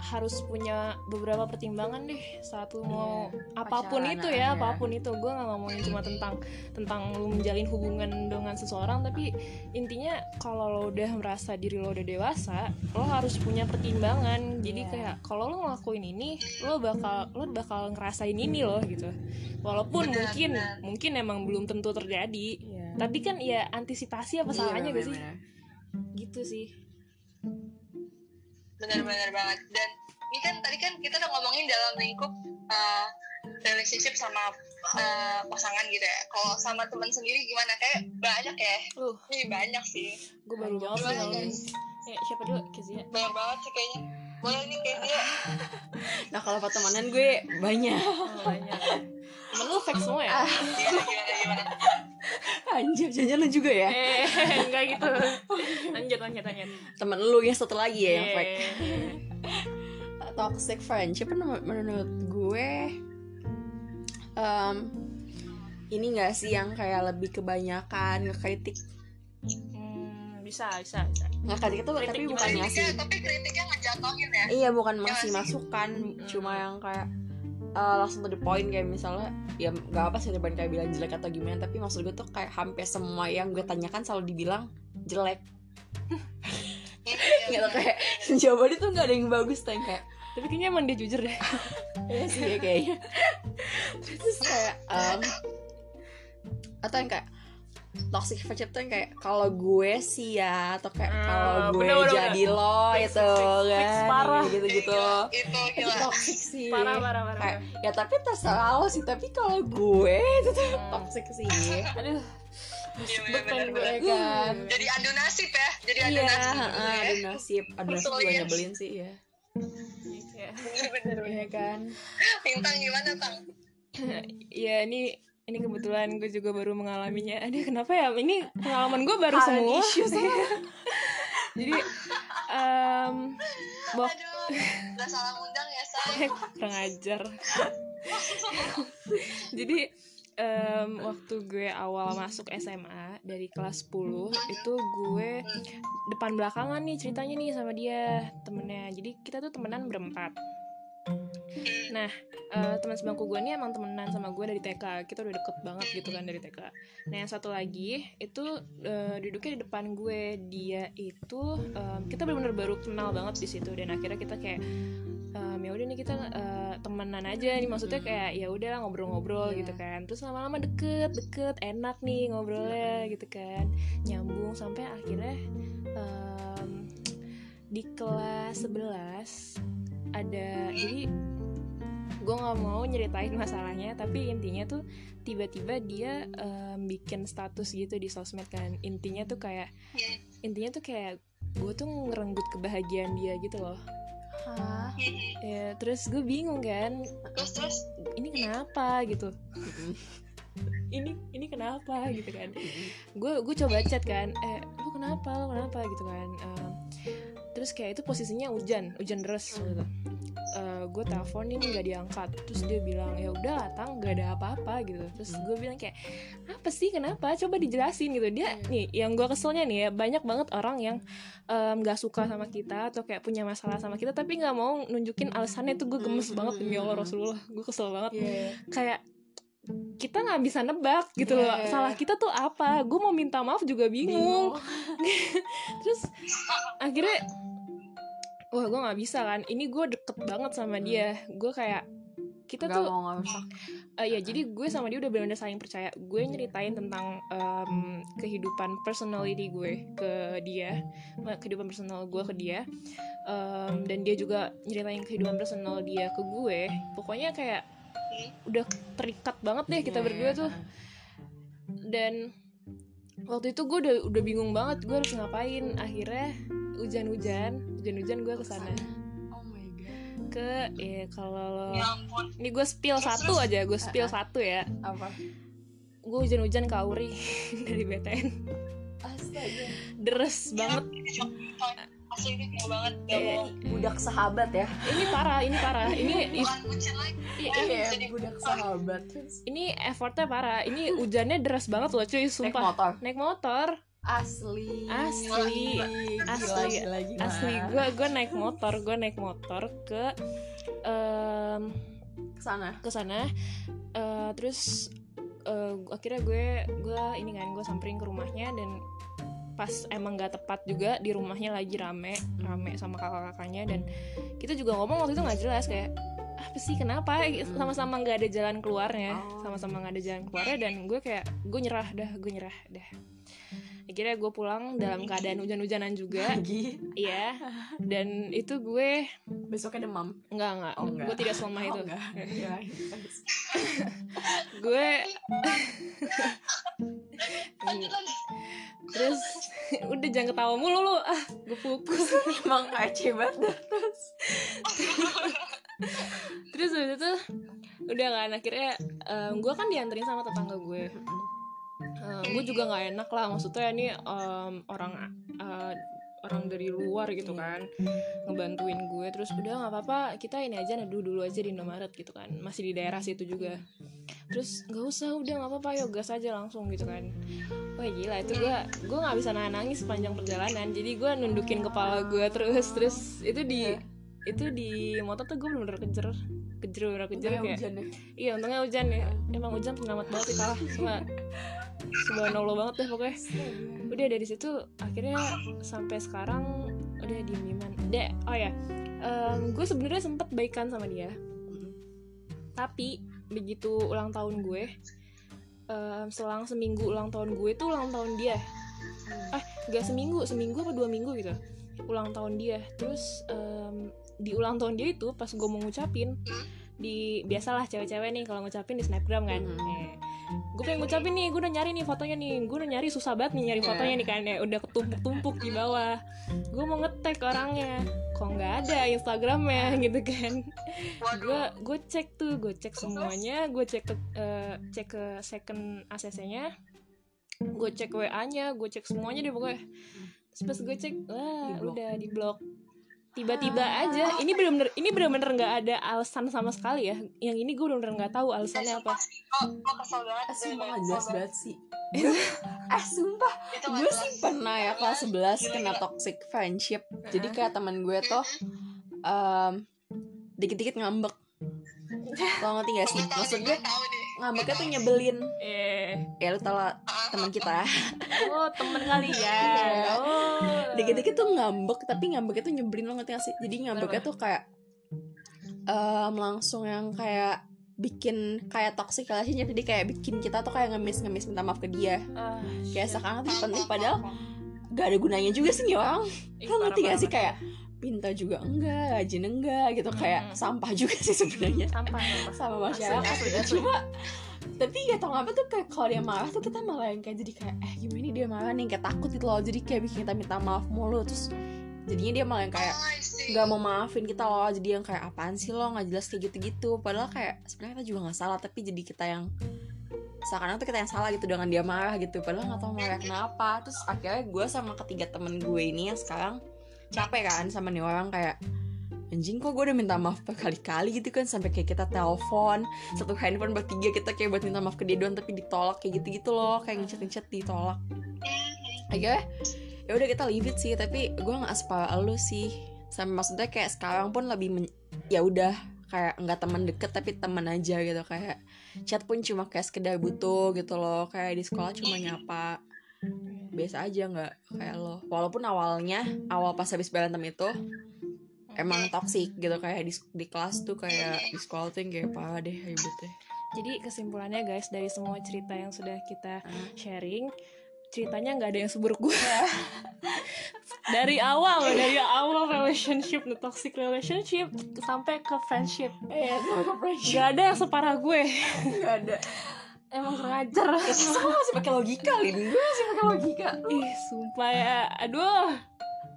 harus punya beberapa pertimbangan deh saat lu mau apa pun pacaran itu lah ya, ya. apa pun itu gue nggak ngomongin cuma tentang tentang lu menjalin hubungan dengan seseorang tapi intinya kalau lo udah merasa diri lo udah dewasa lo harus punya pertimbangan jadi Iya. kayak kalau lo ngelakuin ini lo bakal lo bakal ngerasain ini loh gitu walaupun Benar, mungkin benar. mungkin emang belum tentu terjadi Iya. tapi kan ya antisipasi apa Iya, salahnya gak sih gitu sih benar-benar banget. Dan ini kan tadi kan kita udah ngomongin dalam lingkup uh, relationship sama uh, pasangan gitu ya. Kalau sama teman sendiri gimana? Kayak banyak ya? Uh. Ini banyak sih. Gue baru banget sih. eh siapa dulu? Kezia. Banyak banget sih kayaknya. Boleh nih kayak dia nah kalau pertemanan gue banyak. Oh, banyak temen lu fake semua ya? Gimana anjir jangan lu juga ya? Eh enggak gitu. Lanjut lanjut lanjut. Temen lu yang satu lagi ya yang Eh, fake. Toxic friendship menurut, menurut gue em, ini gak sih yang kayak lebih kebanyakan ngekritik? Hmm, bisa bisa bisa. Ngekritik itu Kritik tapi bukan ngasih. Tapi kritiknya ngejatohin ya? Iya bukan Ya ngasih. sih. masukan cuma yang kayak eh, langsung to the point kayak misalnya ya gak apa sih depan kayak bilang jelek atau gimana tapi maksud gue tuh kayak hampir semua yang gue tanyakan selalu dibilang jelek. Iya, gitu kayak jawabannya tuh gak ada yang bagus tuh yang kayak tapi kayaknya emang dia jujur deh. Iya sih ya kayaknya. Terus kayak um, Atau yang kayak Toxic friendship tuh yang kayak Kalau gue sih ya Atau kayak Ah, kalau gue bener, bener, jadi lo Fix, itu fix, fix, kan. parah. Gitu-gitu itu Itu gila. toxic sih. Parah parah parah Kayak, Ya tapi terserah lo sih. Tapi kalau gue Itu tuh Hmm. toxic sih. Aduh. Iya, gue pengen gue. Ya kan. Jadi adu nasib ya jadi adu Iya nasib gitu heeh, ya. Ada nasib. Ada nasib juga Persulias. nyebelin sih ya Kayak, bener-bener Iya kan. Bintang gimana tang? Ya ini ini kebetulan gue juga baru mengalaminya. Aduh kenapa ya? Ini pengalaman gue baru semua. jadi em bok aduh salah undang ya say kurang ajar. Jadi em, waktu gue awal masuk SMA dari kelas 10 itu gue depan belakangan nih ceritanya nih sama dia temennya. Jadi kita tuh temenan berempat nah eh, teman sebangku gue ini emang temenan sama gue dari TK kita udah deket banget gitu kan dari TK nah yang satu lagi itu eh, duduknya di depan gue. Dia itu em, kita benar-benar baru kenal banget di situ dan akhirnya kita kayak em, ya udah nih kita eh, temenan aja nih. Maksudnya kayak ya udah ngobrol-ngobrol Iya. gitu kan. Terus lama-lama deket deket enak nih ngobrolnya gitu kan. Nyambung sampai akhirnya em, di kelas 11 ada jadi gue nggak mau nyeritain masalahnya tapi intinya tuh tiba-tiba dia em, bikin status gitu di sosmed kan. Intinya tuh kayak intinya tuh kayak gue tuh ngerenggut kebahagiaan dia gitu loh. Hah? ya terus gue bingung kan terus terus? Ini kenapa? gitu. Ini ini kenapa? gitu kan. Gue gue coba chat kan eh lu kenapa? Lu kenapa? gitu kan Em, terus kayak itu posisinya hujan hujan deras. Gitu. Eh, gue telepon ini nggak diangkat. Terus dia bilang ya udah tang nggak ada apa-apa gitu. Terus gue bilang kayak apa sih kenapa? Coba dijelasin gitu. Dia nih yang gue keselnya nih ya banyak banget orang yang nggak suka sama kita atau kayak punya masalah sama kita tapi nggak mau nunjukin alasannya. Tuh gue gemes banget demi Allah Rasulullah. Gue kesel banget. Iya. kayak kita nggak bisa nebak gitu loh. Iya. salah kita tuh apa? Gue mau minta maaf juga bingung. Terus akhirnya wah gue nggak bisa kan. Ini gue deket banget sama dia. Gue kayak kita Nggak tuh mau ngerusak Eh, ya jadi gue sama dia udah benar-benar saling percaya. Gue nyeritain tentang em, kehidupan personality gue ke dia. Eh, kehidupan personal gue ke dia. Em, dan dia juga nyeritain kehidupan personal dia ke gue. Pokoknya kayak udah terikat banget deh kita Iya, berdua iya. tuh dan waktu itu gue udah udah bingung banget gue harus ngapain. Akhirnya hujan-hujan hujan-hujan gue ke sana oh my god. Ke ya kalau Ya ampun. ini gue spill satu aja gue spill satu ya. Apa? Gue hujan-hujan ke Auri dari BTN astaga. Deres banget. Itu cuma asli ini gila banget gak Eh, budak sahabat ya. Ini parah ini parah. Ini bukan bucin lagi. Iya. Jadi- budak sahabat. Ini effortnya parah. Ini hujannya deras banget loh cuy naik sumpah motor. Naik motor. Asli. Asli. Asli. asli. Gue gue naik motor gue naik motor ke em, ke sana ke sana. Eh, terus eh, akhirnya gue gue ini kan gue samperin ke rumahnya dan pas emang gak tepat juga di rumahnya lagi rame rame sama kakak-kakaknya dan kita juga ngomong waktu itu nggak jelas kayak apa sih kenapa sama-sama nggak ada jalan keluarnya Oh. sama-sama nggak ada jalan keluarnya dan gue kayak gue nyerah dah gue nyerah dah akhirnya gue pulang dalam keadaan hujan-hujanan juga. Lagi. Iya. Dan itu gue besoknya demam? Nggak nggak Oh, enggak. gue tidak selemah itu. oh, enggak. Iya, iya. gue terus udah jangan ketawa mulu lu. Ah gue fokus emang kece banget. Terus terus habis itu udah kan akhirnya gue kan dianterin sama tetangga gue Eh, gue juga nggak enak lah. Maksudnya ini em, orang eh, orang dari luar gitu kan. Ngebantuin gue terus udah nggak apa-apa kita ini aja neduh dulu aja di Indomaret gitu kan. Masih di daerah situ juga. Terus nggak usah udah nggak apa-apa yuk gas aja langsung gitu kan. Wah gila itu gue gue nggak bisa nahan nangis sepanjang perjalanan. Jadi gue nundukin kepala gue terus terus itu di itu di motor tuh gue bener-bener kejer kejer bener kejer kayak hujan ya? Iya untungnya hujan ya. Emang hujan penyelamat banget sih kalah cuma subhanallah banget deh pokoknya. Udah dari situ akhirnya sampai sekarang udah diem dieman. Deh oh ya gue sebenarnya sempet baikan sama dia. Tapi begitu ulang tahun gue em, selang seminggu ulang tahun gue tuh ulang tahun dia. Ah gak seminggu seminggu apa dua minggu gitu. Ulang tahun dia. Terus em, di ulang tahun dia itu pas gue mau ngucapin di biasalah cewek-cewek nih kalau ngucapin di snapgram kan. Mhm. Eh, gue pengen ngucapin nih gue udah nyari nih fotonya nih. Gue udah nyari susah banget nih nyari fotonya nih kan. Ya udah ketumpuk-tumpuk di bawah. Gue mau ngetek orangnya. Kok nggak ada instagramnya gitu kan. Gue gue cek tuh gue cek semuanya. Gue cek ke eh, cek ke second ACC nya gue cek WA nya gue cek semuanya deh pokoknya. Terus pas gue cek wah Di-blok. udah di blok tiba-tiba aja. Ini bener-bener ini bener-bener nggak ada alasan sama sekali ya. Yang ini gue bener-bener nggak tahu alasannya apa. oh gue kesel banget Eh, sumpah jelas kesel banget. sih. Eh sumpah. Gue sih pernah ya kelas 11 kena toxic friendship. Jadi kayak teman gue tuh em, Dikit-dikit ngambek. Lo ngerti gak sih? Maksud gue ngambeknya tuh nyebelin. Eh Ya lu tau lah teman kita. Oh temen kali ya. Iya. oh. Dikit-dikit tuh ngambek Tapi ngambeknya tuh nyebelin lo ngerti gak sih? Jadi ngambeknya tuh kayak em, Langsung yang kayak bikin kayak toxic relationship. Jadi kayak bikin kita tuh kayak ngemis-ngemis minta maaf ke dia. Ah, kayak sekarang tuh penting padahal gak ada gunanya juga sih nih orang Ih, lo ngerti gak sih kayak pinta juga enggak rajin enggak gitu. Kayak Mm-mm. sampah juga sih sebenarnya. Sampah sampah. Sama masyarakat asli, asli. cuma tapi gak tau ngapa tuh kayak kalau dia marah tuh kita malah yang kayak jadi kayak eh gimana nih dia marah nih? Kayak takut gitu loh. Jadi kayak bikin kita minta maaf mulu. Terus jadinya dia malah yang kayak Oh, nggak mau maafin kita loh. Jadi yang kayak apaan sih lo? Nggak jelas kayak gitu-gitu. Padahal kayak sebenarnya kita juga nggak salah. Tapi jadi kita yang seakan-akan tuh kita yang salah gitu dengan dia marah gitu. Padahal nggak tahu marah kenapa. Terus akhirnya gue sama ketiga temen gue ini yang sekarang capek kan sama nih orang kayak anjing kok gue udah minta maaf berkali-kali gitu kan sampai kayak kita telepon satu handphone bertiga kita kayak buat minta maaf ke dia doang tapi ditolak kayak gitu-gitu loh kayak ngechat-ngechat ditolak. Akhirnya ya udah kita leave it sih tapi gue nggak separah lu sih. Sama maksudnya kayak sekarang pun lebih men- ya udah kayak nggak teman deket tapi teman aja gitu kayak chat pun cuma kayak sekedar butuh gitu loh kayak di sekolah cuma nyapa biasa aja nggak kayak lo walaupun awalnya awal pas habis berantem itu emang toxic gitu kayak di, di kelas tuh kayak di sekolah tuh yang kayak apa deh ribetnya Jadi kesimpulannya guys dari semua cerita yang sudah kita Hmm. sharing, ceritanya nggak ada yang seburuk gue. dari awal, dari awal relationship, the toxic relationship sampai ke friendship. eh Gak ada yang separah gue. nggak ada Emang sengaja. semua masih pakai logika lin gue masih pakai logika Ih, sumpah ya. Aduh.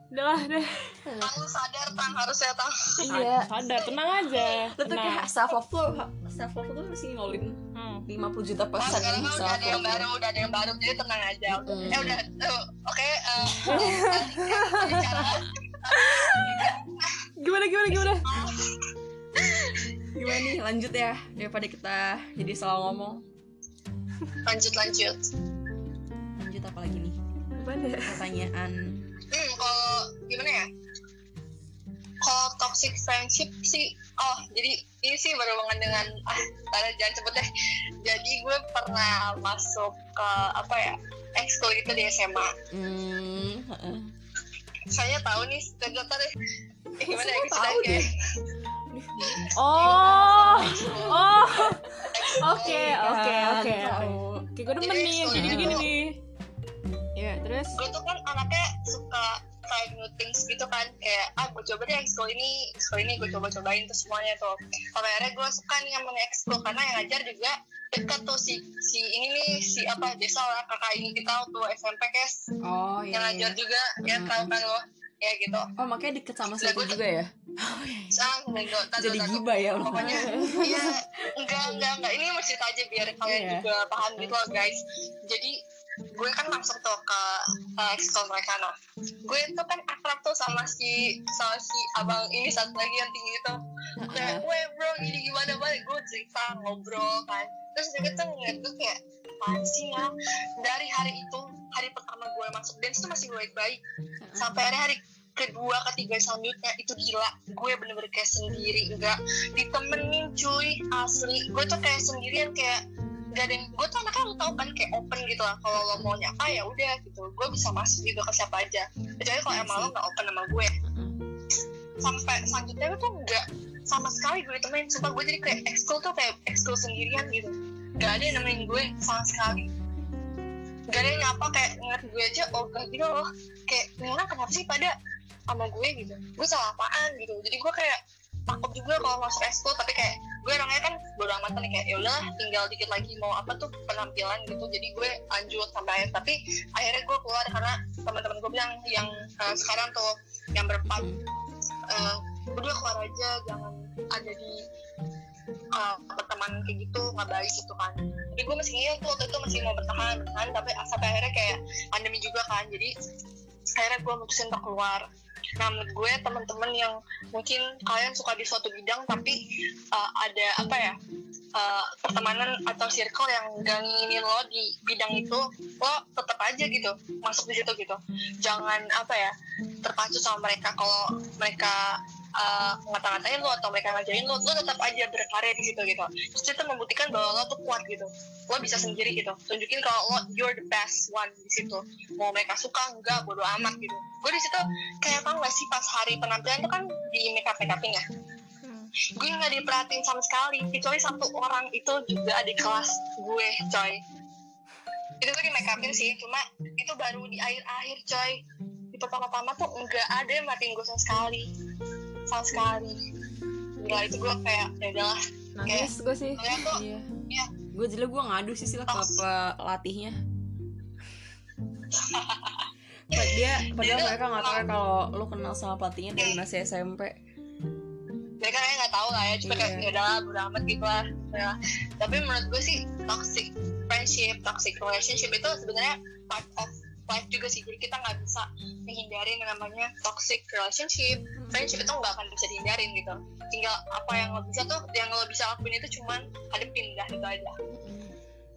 Udahlah deh. Lu sadar tang harusnya tang. Iya. Sadar, tenang aja. lu tuh kayak self love tuh self love tuh masih ngolin Hmm. 50 juta Nah, persen sekarang kan udah ada yang baru, udah ada yang baru, jadi tenang aja. Hmm. Eh udah, eh, oke. eh. Gimana gimana gimana? gimana nih lanjut ya daripada kita jadi salah ngomong lanjut lanjut. lanjut apa lagi nih pertanyaan Hmm, kalau gimana ya? Kalau toxic friendship sih, oh jadi ini sih baru banget dengan ah, tadi jangan sebut deh. Jadi gue pernah masuk ke apa ya? ekskul gitu di SMA. hmm heeh. Saya tahu nih, ternyata deh. Eh, gimana ya? Tahu Oh. Oh. Oke, Kan, oke, oke, oke. gue demen Jadi nih yang gini-gini itu- nih. Ya, terus gue tuh kan anaknya suka try new things gitu kan kayak ah gue coba deh ekskul ini ekskul ini gue coba cobain tuh semuanya tuh sampai akhirnya gue suka nih sama ekskul karena yang ngajar juga dekat tuh si si ini nih si apa desa lah kakak ini kita waktu SMP kes oh yang iya, ngajar iya. juga ya Hmm. tahu kan lo ya gitu. Oh makanya deket sama gua- juga ya? Ah nego jadi giba ya pokoknya iya. Enggak enggak enggak. Ini mau cerita aja biar kalian Iya. juga paham gitu loh guys. Jadi gue kan masuk tuh ke uh, ekskul mereka nah gue tuh kan akrab tuh sama si sama si abang ini satu lagi yang tinggi itu kayak weh bro gini gimana? Banget gue cerita ngobrol kan. Terus dia tuh ngeliat gue kayak apaan sih ya dari hari itu hari pertama gue masuk dance tuh masih baik-baik. Sampai hari hari kedua ketiga selanjutnya itu gila. Gue bener-bener kayak sendiri enggak. Ditemenin cuy asli. Gue tuh kayak sendirian kayak gak ada yang gue tuh anaknya lu tau kan kayak open gitu lah. Kalau lo mau nyapa ya udah gitu. Gue bisa masuk juga ke siapa aja. Kecuali kalau emang lo nggak open sama gue. Sampai selanjutnya tuh nggak sama sekali gue temenin sumpah gue jadi kayak ekskul tuh kayak ekskul sendirian gitu. Gak ada yang nemenin gue sama sekali. Gak ada yang nyapa kayak ngeliat gue aja ogah gitu loh kayak orang kenapa sih pada sama gue gitu. Gue salah apaan gitu. Jadi gue kayak takut juga kalau masuk ekskul tapi kayak gue orangnya kan bodo nih kayak yaudah tinggal dikit lagi mau apa tuh penampilan gitu. Jadi gue lanjut sampai akhir. Tapi akhirnya gue keluar karena teman-teman gue bilang yang eh, sekarang tuh yang berempat eh, udah keluar aja jangan ada di eh, pertemanan kayak gitu nggak baik gitu kan. Jadi gue masih ngeyel tuh waktu itu masih mau bertahan bertahan tapi sampai akhirnya kayak pandemi juga kan. Jadi akhirnya gue mutusin untuk keluar. Nah menurut gue teman-teman yang mungkin kalian suka di suatu bidang tapi uh, ada apa ya uh, pertemanan atau circle yang gak nginginin lo di bidang itu lo tetap aja gitu masuk di situ gitu. Jangan apa ya terpacu sama mereka. Kalau mereka uh, ngata-ngatain lo atau mereka ngajarin lo lo tetap aja berkarya di situ gitu. Terus itu membuktikan bahwa lo tuh kuat gitu. Lo bisa sendiri gitu. Tunjukin kalau lo you're the best one di situ. Mau mereka suka enggak bodo amat gitu. Gue di situ kayak tau gak sih pas hari penampilan itu kan di make up make upin ya Hmm. gue nggak diperhatiin sama sekali. Kecuali satu orang itu juga di kelas gue coy. Itu gue di make upin sih cuma itu baru di akhir-akhir coy. Di pertama-tama tuh nggak ada yang merhatiin gue sama sekali sama sekali. Gila itu gue kayak ya udahlah Nangis gue sih. Tuh Iya. ya gue jadi gue ngadu sih sila ke pelatihnya dia padahal Dia mereka nggak tahu ya kalau lu kenal sama pelatihnya dari masih SMP mereka kayak nggak tahu lah ya cuma kayak Iya. ya udahlah bodo amat gitu lah. Ya. tapi menurut gue sih toxic friendship toxic relationship itu sebenarnya part of life juga sih. Jadi kita nggak bisa menghindari yang namanya toxic relationship. Friendship itu nggak akan bisa dihindarin gitu. Tinggal apa yang lo bisa tuh yang lo bisa lakuin itu cuman hadepin dah itu aja.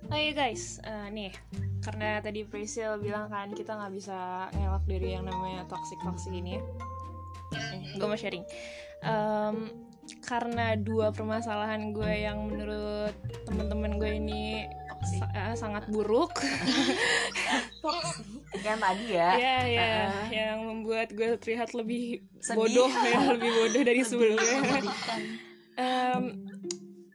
Oh iya guys, eh, nih karena tadi Priscil bilang kan kita nggak bisa ngelak dari yang namanya toxic toxic ini. Gue mau sharing. Em, karena dua permasalahan gue yang menurut temen-temen gue ini sa- eh, sangat buruk yang tadi ya ya ya Heeh. yang membuat gue terlihat lebih Sedih. bodoh ya lebih bodoh dari sebelumnya. Em,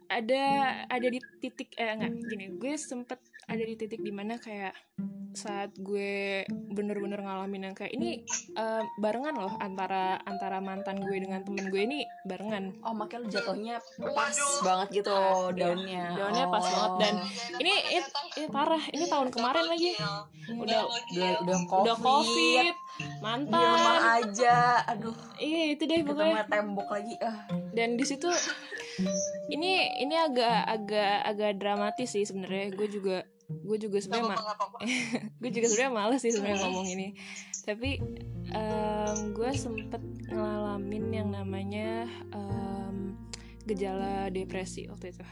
ada ada di titik eh enggak gini gue sempet ada di titik di mana kayak saat gue bener-bener ngalamin yang kayak ini em, barengan loh antara antara mantan gue dengan temen gue ini barengan. Oh makanya lu jatuhnya pas Waduh. banget gitu Pas, daunnya daunnya pas Oh. banget. Dan ini ini, ini parah. Ini tahun kemarin lagi. Udah udah udah covid, udah covid di rumah mantan aja. Aduh. Iya itu deh pokoknya. ketemu tembok lagi. Ah. Dan di situ ini ini agak agak agak dramatis sih sebenarnya. Gue juga gue juga sebenarnya ma- gue juga sebenarnya males sih sebenarnya ngomong ini. Tapi em, gue sempet ngalamin yang namanya em, gejala depresi waktu itu.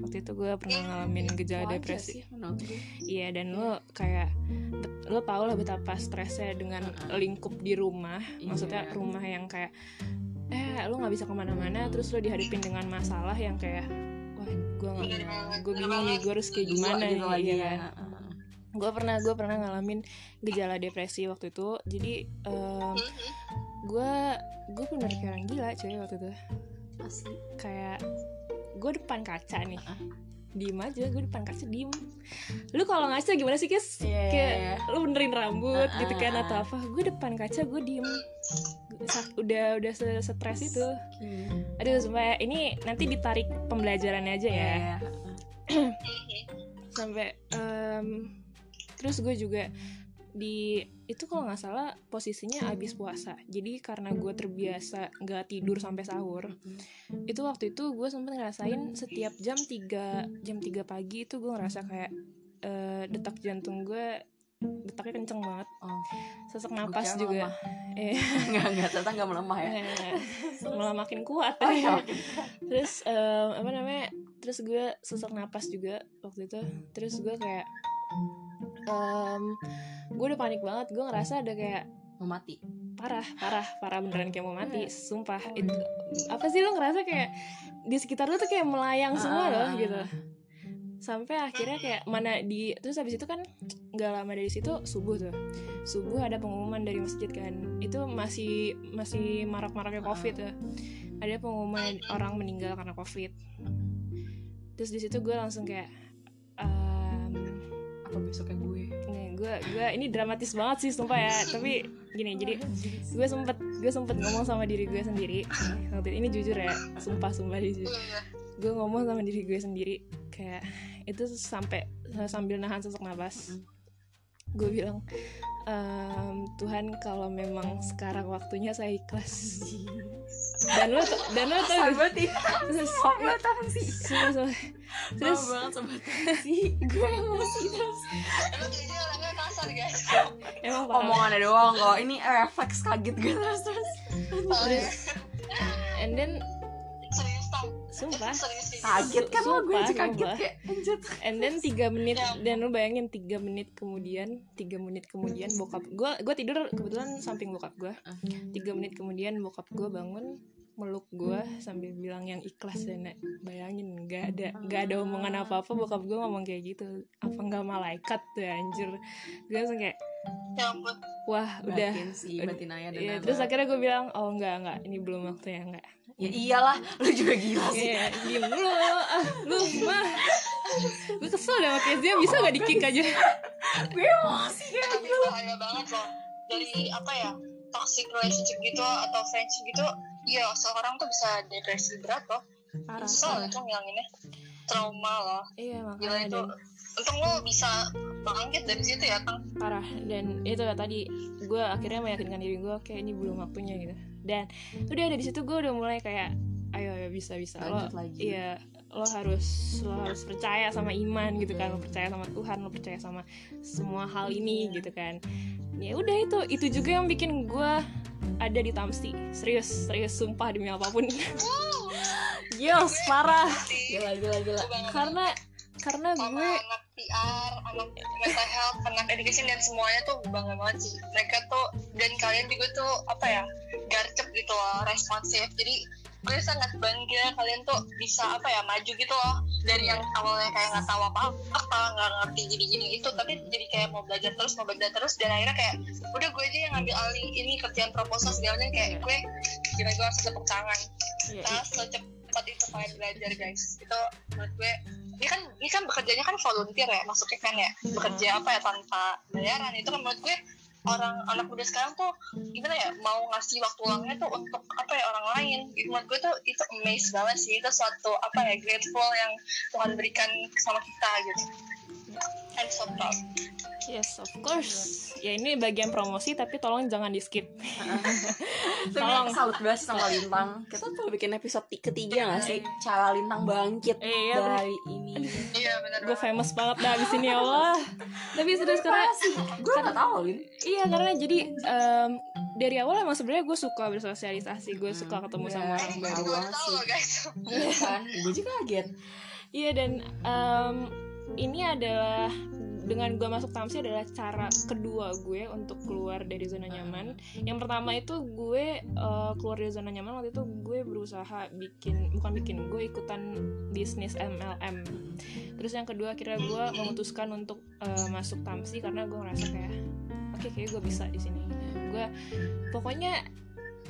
Waktu itu gue pernah ngalamin gejala depresi. iya dan lo kayak lo tau lah betapa stresnya dengan lingkup di rumah. Maksudnya Iya. rumah yang kayak eh lo nggak bisa ke mana-mana terus lo dihadapin dengan masalah yang kayak gue nggak gue bingung nih gue harus kayak gimana gitu nih lagi iya. ya. Kan? gue pernah gue pernah ngalamin gejala depresi waktu itu. Jadi gue gue bener kayak orang gila cuy waktu itu. Asli kayak gue depan kaca nih. Diem aja gue depan kaca diem. Lu kalau ngaca gimana sih kis? Iya, kayak lu benerin rambut Heeh, gitu kan heeh. atau apa. Gue depan kaca gue diem. Udah udah stres itu. Hmm. aduh supaya ini nanti ditarik pembelajarannya aja ya. Iya. sampai em, terus gue juga di itu kalau nggak salah posisinya abis puasa. Jadi karena gue terbiasa nggak tidur sampai sahur itu waktu itu gue sempet ngerasain setiap jam 3 jam 3 pagi itu gue ngerasa kayak eh, detak jantung gue detaknya kenceng banget. Oh. sesak napas juga. eh Enggak, enggak, ternyata enggak melemah ya. eh, malah makin kuat. Oh, iya, oke. terus em, apa namanya terus gue sesak napas juga waktu itu. Terus gue kayak em, gue udah panik banget gue ngerasa ada kayak Mau mati. parah parah parah beneran kayak mau mati Iya. sumpah itu apa sih lo ngerasa kayak di sekitar lo tuh kayak melayang semua loh Ah. gitu sampai akhirnya kayak mana di terus habis itu kan nggak lama dari situ subuh tuh subuh ada pengumuman dari masjid kan itu masih masih marak-maraknya covid tuh ada pengumuman orang meninggal karena covid terus di situ gue langsung kayak em, Apa besoknya gue? Gue gue ini dramatis banget sih sumpah ya. Tapi gini jadi gue sempet gue sempet ngomong sama diri gue sendiri. Waktu ini jujur ya sumpah sumpah jujur. Gue ngomong sama diri gue sendiri kayak itu sampai sambil nahan sesak nafas gue bilang "Em, Tuhan kalau memang sekarang waktunya saya ikhlas dan lo dan lo tuh Sahabat ini. terus Sahabat apa sih? terus banget sobat sih. Gue emosi terus. Emang jadi orangnya kasar guys. emang Omongannya doang kok. Ini refleks kaget gue terus terus. and then. Sumpah. Kaget kan lo gue aja kaget sumpah. kayak anjir. And then tiga menit dan lu bayangin tiga menit kemudian tiga menit kemudian bokap gue gue tidur kebetulan samping bokap gue tiga menit kemudian bokap gue bangun meluk gue sambil bilang yang ikhlas ya Nek. bayangin nggak ada nggak ada omongan apa apa bokap gue ngomong kayak gitu apa nggak malaikat tuh anjir gue langsung kayak Ya wah udah Batin sih, batin Naya dan Iya, Naba. terus akhirnya gue bilang oh enggak enggak ini belum waktunya enggak Ya iyalah, lu juga gila sih. Iya, diem ah, lu mah gue kesel deh sama Kezia bisa gak di kick aja Gue emosi kayak Tapi bahaya banget loh. Dari apa ya? Toxic relationship gitu atau friendship gitu. Iya, seorang tuh bisa depresi berat loh. parah Susah itu ngilanginnya. Trauma loh. iya Gila makanya itu. dan Untung lo bisa bangkit dari situ ya, Kang. parah dan itu ya tadi gue akhirnya meyakinkan diri gue kayak ini belum waktunya gitu dan udah dari situ gue udah mulai kayak ayo ya bisa bisa. Lo Lanjut lagi. iya lo harus lo harus percaya sama iman gitu kan. Lo percaya sama Tuhan lo percaya sama semua hal ini gitu kan. Ya udah itu itu juga yang bikin gue ada di Tamsi. Serius serius sumpah demi apa pun. Yes parah. Gila, gila, gila. karena karena sama gue anak PR, anak mental health, anak education dan semuanya tuh bangga banget sih. Mereka tuh dan kalian juga tuh apa ya garcep gitu loh, responsif. Jadi gue sangat bangga kalian tuh bisa apa ya maju gitu loh dari yang awalnya kayak nggak tahu apa apa nggak ngerti gini gini itu tapi jadi kayak mau belajar terus mau belajar terus dan akhirnya kayak udah gue aja yang ngambil alih ini kerjaan proposal segalanya kayak gue kira gue harus tepuk tangan Iya. nah secepat itu kalian belajar guys itu menurut gue ini kan ini kan bekerjanya kan volunteer ya masuknya kan ya bekerja apa ya tanpa bayaran. Itu kan menurut gue orang anak muda sekarang tuh gimana ya mau ngasih waktu luangnya tuh untuk apa ya orang lain. Gitu. Menurut gue tuh itu amazed banget sih. Itu suatu apa ya grateful yang Tuhan berikan sama kita gitu I'm so proud Yes, of course. Ya ini bagian promosi tapi tolong jangan di skip. Tolong. salut banget sama Lintang Kita tuh bikin episode ti- ketiga gak sih? Cara Lintang bangkit Eh, iya, bener. dari ini iya benar Gue famous banget dah abis ini ya Allah. tapi serius karena Gue gak tau Lin iya karena jadi em, dari awal emang sebenarnya gue suka bersosialisasi, gue suka ketemu Iya. sama orang gue baru. tahu guys Iya kan? Gue juga kaget Iya dan em, ini adalah dengan gue masuk Tamsi adalah cara kedua gue untuk keluar dari zona nyaman. Yang pertama itu gue eh, keluar dari zona nyaman waktu itu gue berusaha bikin bukan bikin gue ikutan bisnis MLM. Terus yang kedua akhirnya gue memutuskan untuk eh, masuk Tamsi karena gue ngerasa kayak oke kayak gue bisa di sini. Gue pokoknya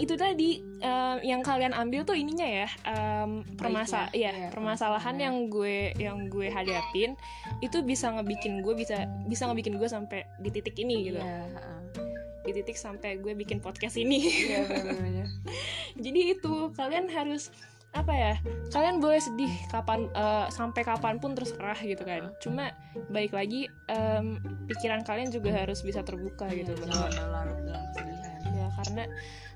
itu tadi em, yang kalian ambil tuh ininya ya em, permasa iya, iya, permasalahan permasalahan. yang gue yang gue hadapin itu bisa ngebikin gue bisa bisa ngebikin gue sampai di titik ini gitu. Heeh. di titik sampai gue bikin podcast ini. Bener-bener jadi itu kalian harus apa ya kalian boleh sedih kapan eh, sampai kapan pun terserah gitu kan. Cuma baik lagi em, pikiran kalian juga harus bisa terbuka gitu bahwa Jangan larut dalam kesedihan. Ya karena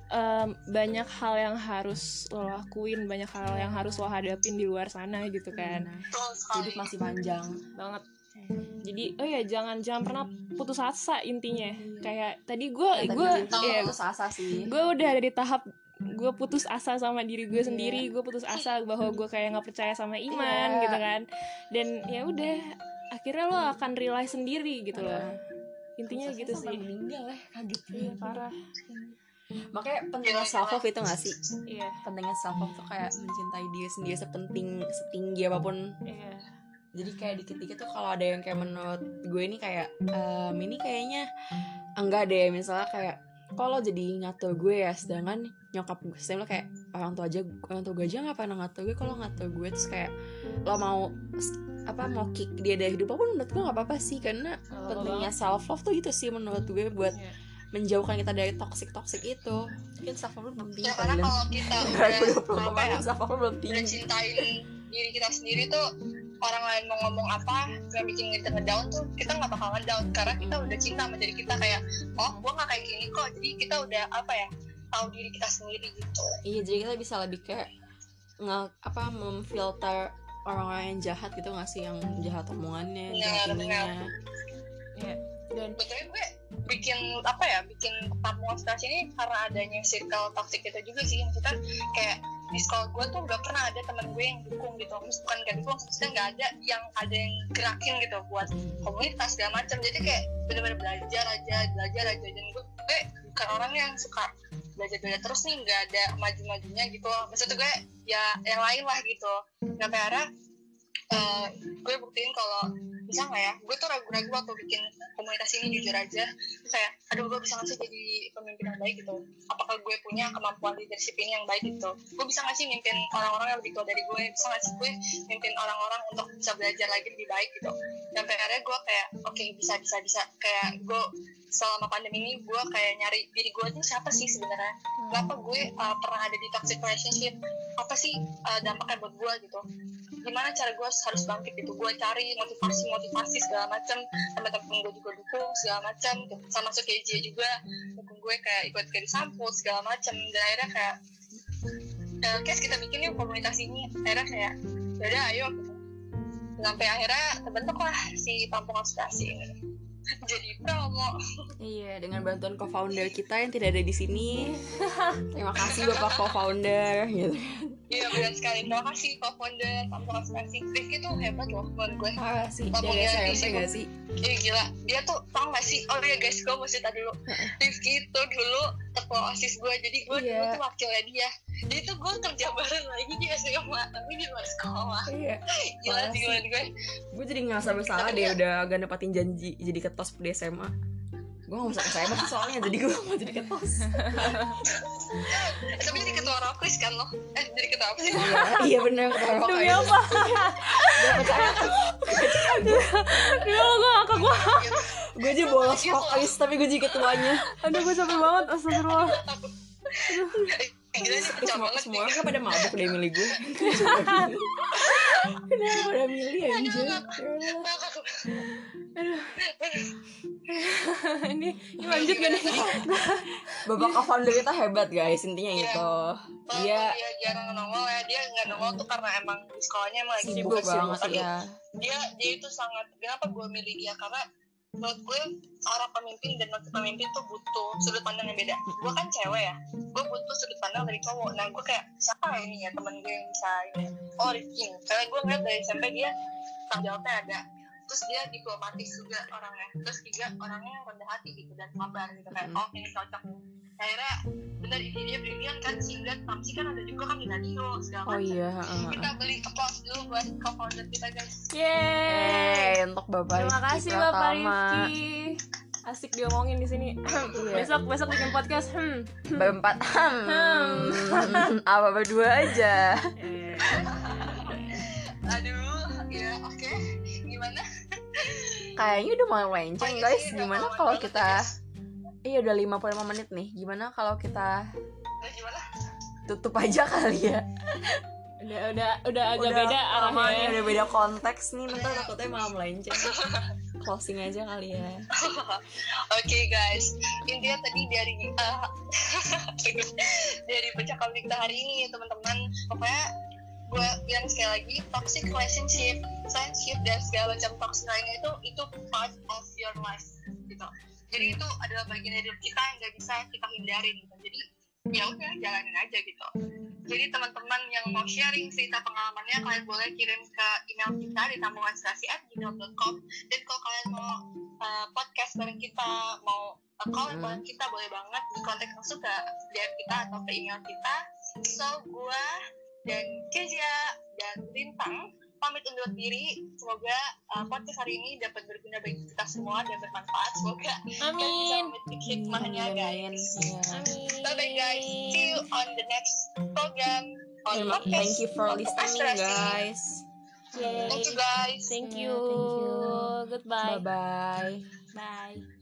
em, banyak hal yang harus lo lakuin banyak hal yang harus lo hadapin di luar sana gitu kan. Hidup masih panjang banget. Jadi oh ya jangan jangan pernah putus asa intinya. Kayak tadi gue Ya, gue ya putus asa sih. gue udah ada di tahap gue putus asa sama diri gue sendiri gue putus asa bahwa gue kayak nggak percaya sama iman Iya. gitu kan. Dan ya udah akhirnya lo akan realize sendiri gitu loh. Intinya Putus asa gitu sih meninggal ya kaget. Iya parah makanya pentingnya self love itu gak sih? Iya. Pentingnya self love tuh kayak mencintai diri sendiri sepenting setinggi apa pun. Iya. Jadi kayak dikit-dikit tuh kalau ada yang kayak menurut gue ini kayak em, ini kayaknya enggak deh. Misalnya kayak kalau jadi ngatur gue ya sedangkan nyokap gue sedangkan kayak orang tua aja orang tua gue aja nggak pernah ngatur gue. Kalau ngatur gue terus kayak lo mau apa mau kick dia dari hidup apa pun menurut gue nggak apa-apa sih. Karena pentingnya self love tuh gitu sih menurut gue buat Iya. Menjauhkan kita dari toxic toxic itu. Mungkin self love belum tinggi ya karena kali kalau kita udah apa ya self love belum udah tinggi. cintain diri kita sendiri tuh orang lain mau ngomong apa yang bikin kita ngedown tuh kita nggak bakal ngedown. Karena kita udah cinta sama diri kita kayak oh gua nggak kayak gini kok. Jadi kita udah apa ya tahu diri kita sendiri gitu. Iya jadi kita bisa lebih kayak nge apa memfilter orang-orang yang jahat gitu nggak sih? Yang jahat omongannya, jahat ininya. Iya. Dan betulnya gue bikin apa ya bikin tamu aspirasi ini karena adanya circle toxic itu juga sih. Maksudnya kayak di sekolah gue tuh gak pernah ada teman gue yang dukung gitu. Maksud- bukan gak dukung maksudnya gak ada yang ada yang gerakin gitu buat komunitas segala macam. Jadi kayak bener-bener belajar aja belajar aja. Dan gue, gue bukan orang yang suka belajar belajar terus nih nggak ada maju-majunya gitu maksud gue ya yang lain lah gitu. Sampai akhirnya eh, gue buktiin kalau bisa nggak ya? Gue tuh ragu-ragu waktu bikin komunitas ini jujur aja. Kayak aduh gue bisa nggak sih jadi pemimpin yang baik gitu? Apakah gue punya kemampuan leadership ini yang baik gitu? Gue bisa nggak sih mimpin orang-orang yang lebih tua dari gue? Bisa nggak sih gue mimpin orang-orang untuk bisa belajar lagi lebih baik gitu? Dan akhirnya gue kayak oke bisa bisa bisa. Kayak gue selama pandemi ini gue kayak nyari diri gue tuh siapa sih sebenarnya? Kenapa gue uh, pernah ada di toxic relationship? Apa sih uh, dampaknya buat gue gitu gimana cara gue harus bangkit gitu? Gue cari motivasi motivasi segala macam teman-teman gue juga dukung segala macam sama masuk KJ juga dukung gue kayak ikut ke sampul segala macam dan akhirnya kayak uh, guys kita bikin yuk komunitas ini. Akhirnya kayak yaudah ayo gitu. sampai akhirnya terbentuk lah si Tampung Aspirasi ini jadi promo Iya dengan bantuan co-founder kita yang tidak ada di sini. Terima kasih bapak co-founder gitu. iya benar sekali terima kasih co-founder Tampung Aspirasi Rifki tuh hebat loh menurut gue Parah sih. Bapak Jaga ganti SMP sih, gak sih? Ih gila, dia tuh tau gak sih? Oh iya guys, gue mau cerita dulu Rifki itu dulu ketua osis gue, jadi gue dulu Iya. tuh wakilnya dia Jadi tuh gue kerja bareng lagi di SMA tapi di luar sekolah. Iya. Gila sih gue gue. Jadi ngerasa bersalah deh ya- udah gak nepatin janji jadi ketos di SMA. Gue gak masuk SMA sih soalnya jadi gue gak mau jadi ketos. Tapi jadi ketua rokris kan lo? Eh jadi ketua apa sih? Iya, iya bener ketawa Demi apa? Gak percaya Ya gue gue Gue aja bolos vokis tapi gue jadi ketuanya Aduh gue capek banget Astagfirullah Gila nih pecah Semua, banget semua orang kan pada mabuk deh milih gue. Kenapa pada milih anjir? Ya Allah. Ini ini lanjut gak nih? Bapak co-founder kita hebat guys Intinya Iya. itu Walaupun Dia dia jarang nongol ya dia nggak nongol tuh karena emang di sekolahnya emang lagi sibuk sibuk banget ya. dia dia itu sangat kenapa gue milih dia? Karena menurut gue seorang pemimpin dan wakil pemimpin tuh butuh sudut pandang yang beda. Gue kan cewek ya gue butuh sudut pandang dari cowok. Nah gue kayak siapa ya ini ya temen gue yang bisa ini? Oh Rifki. Karena gue ngeliat dari SMP dia tanggung jawabnya ada. Terus dia diplomatis juga orangnya. Terus juga orangnya rendah hati gitu dan sabar gitu kayak Hmm. oh ini cocok. Akhirnya bener ini dia brilian kan sehingga Tamsi kan ada juga kan di radio segala Oh macam iya heeh. kita beli applause dulu buat co-founder kita guys Yeay Eh, untuk Bapak Terima Rifki kasih Bapak Pratama. Rifki Asik diomongin di sini. Iya. besok besok bikin podcast. Hmm. Berempat hmm. Apa berdua aja Aduh, ya oke. Gimana? Kayaknya udah mau lenceng Oh, iya guys sih, udah Gimana kalau kita guys. Iya udah 55 menit nih Gimana kalau kita gimana? Tutup aja kali ya Udah udah udah agak Udah beda arahnya. Udah beda konteks nih Ntar takutnya malah melenceng Closing aja kali ya Oke guys, intinya tadi dari uh, dari percakapan kita hari ini ya teman-teman, pokoknya gue bilang sekali lagi toxic relationship, friendship dan segala macam toxic lainnya itu itu part of your life gitu. Jadi itu adalah bagian dari kita yang gak bisa kita hindarin gitu. Jadi ya udah jalanin aja gitu. Jadi teman-teman yang mau sharing cerita pengalamannya kalian boleh kirim ke email kita di tambunganspirasi@gmail.com dan kalau kalian mau uh, podcast bareng kita mau uh, call Hmm. bareng kita boleh banget di kontak langsung ke DM kita atau ke email kita so gua dan Kezia dan Bintang pamit undur diri semoga uh, podcast hari ini dapat berguna bagi kita semua dan bermanfaat semoga kalian bisa Amin. memetik hikmahnya Amin, guys. Amin. bye bye guys see you on the next program on Terima- podcast Thank you for listening guys Yay. thank you guys Thank Yeah, you. thank you. Goodbye. Bye bye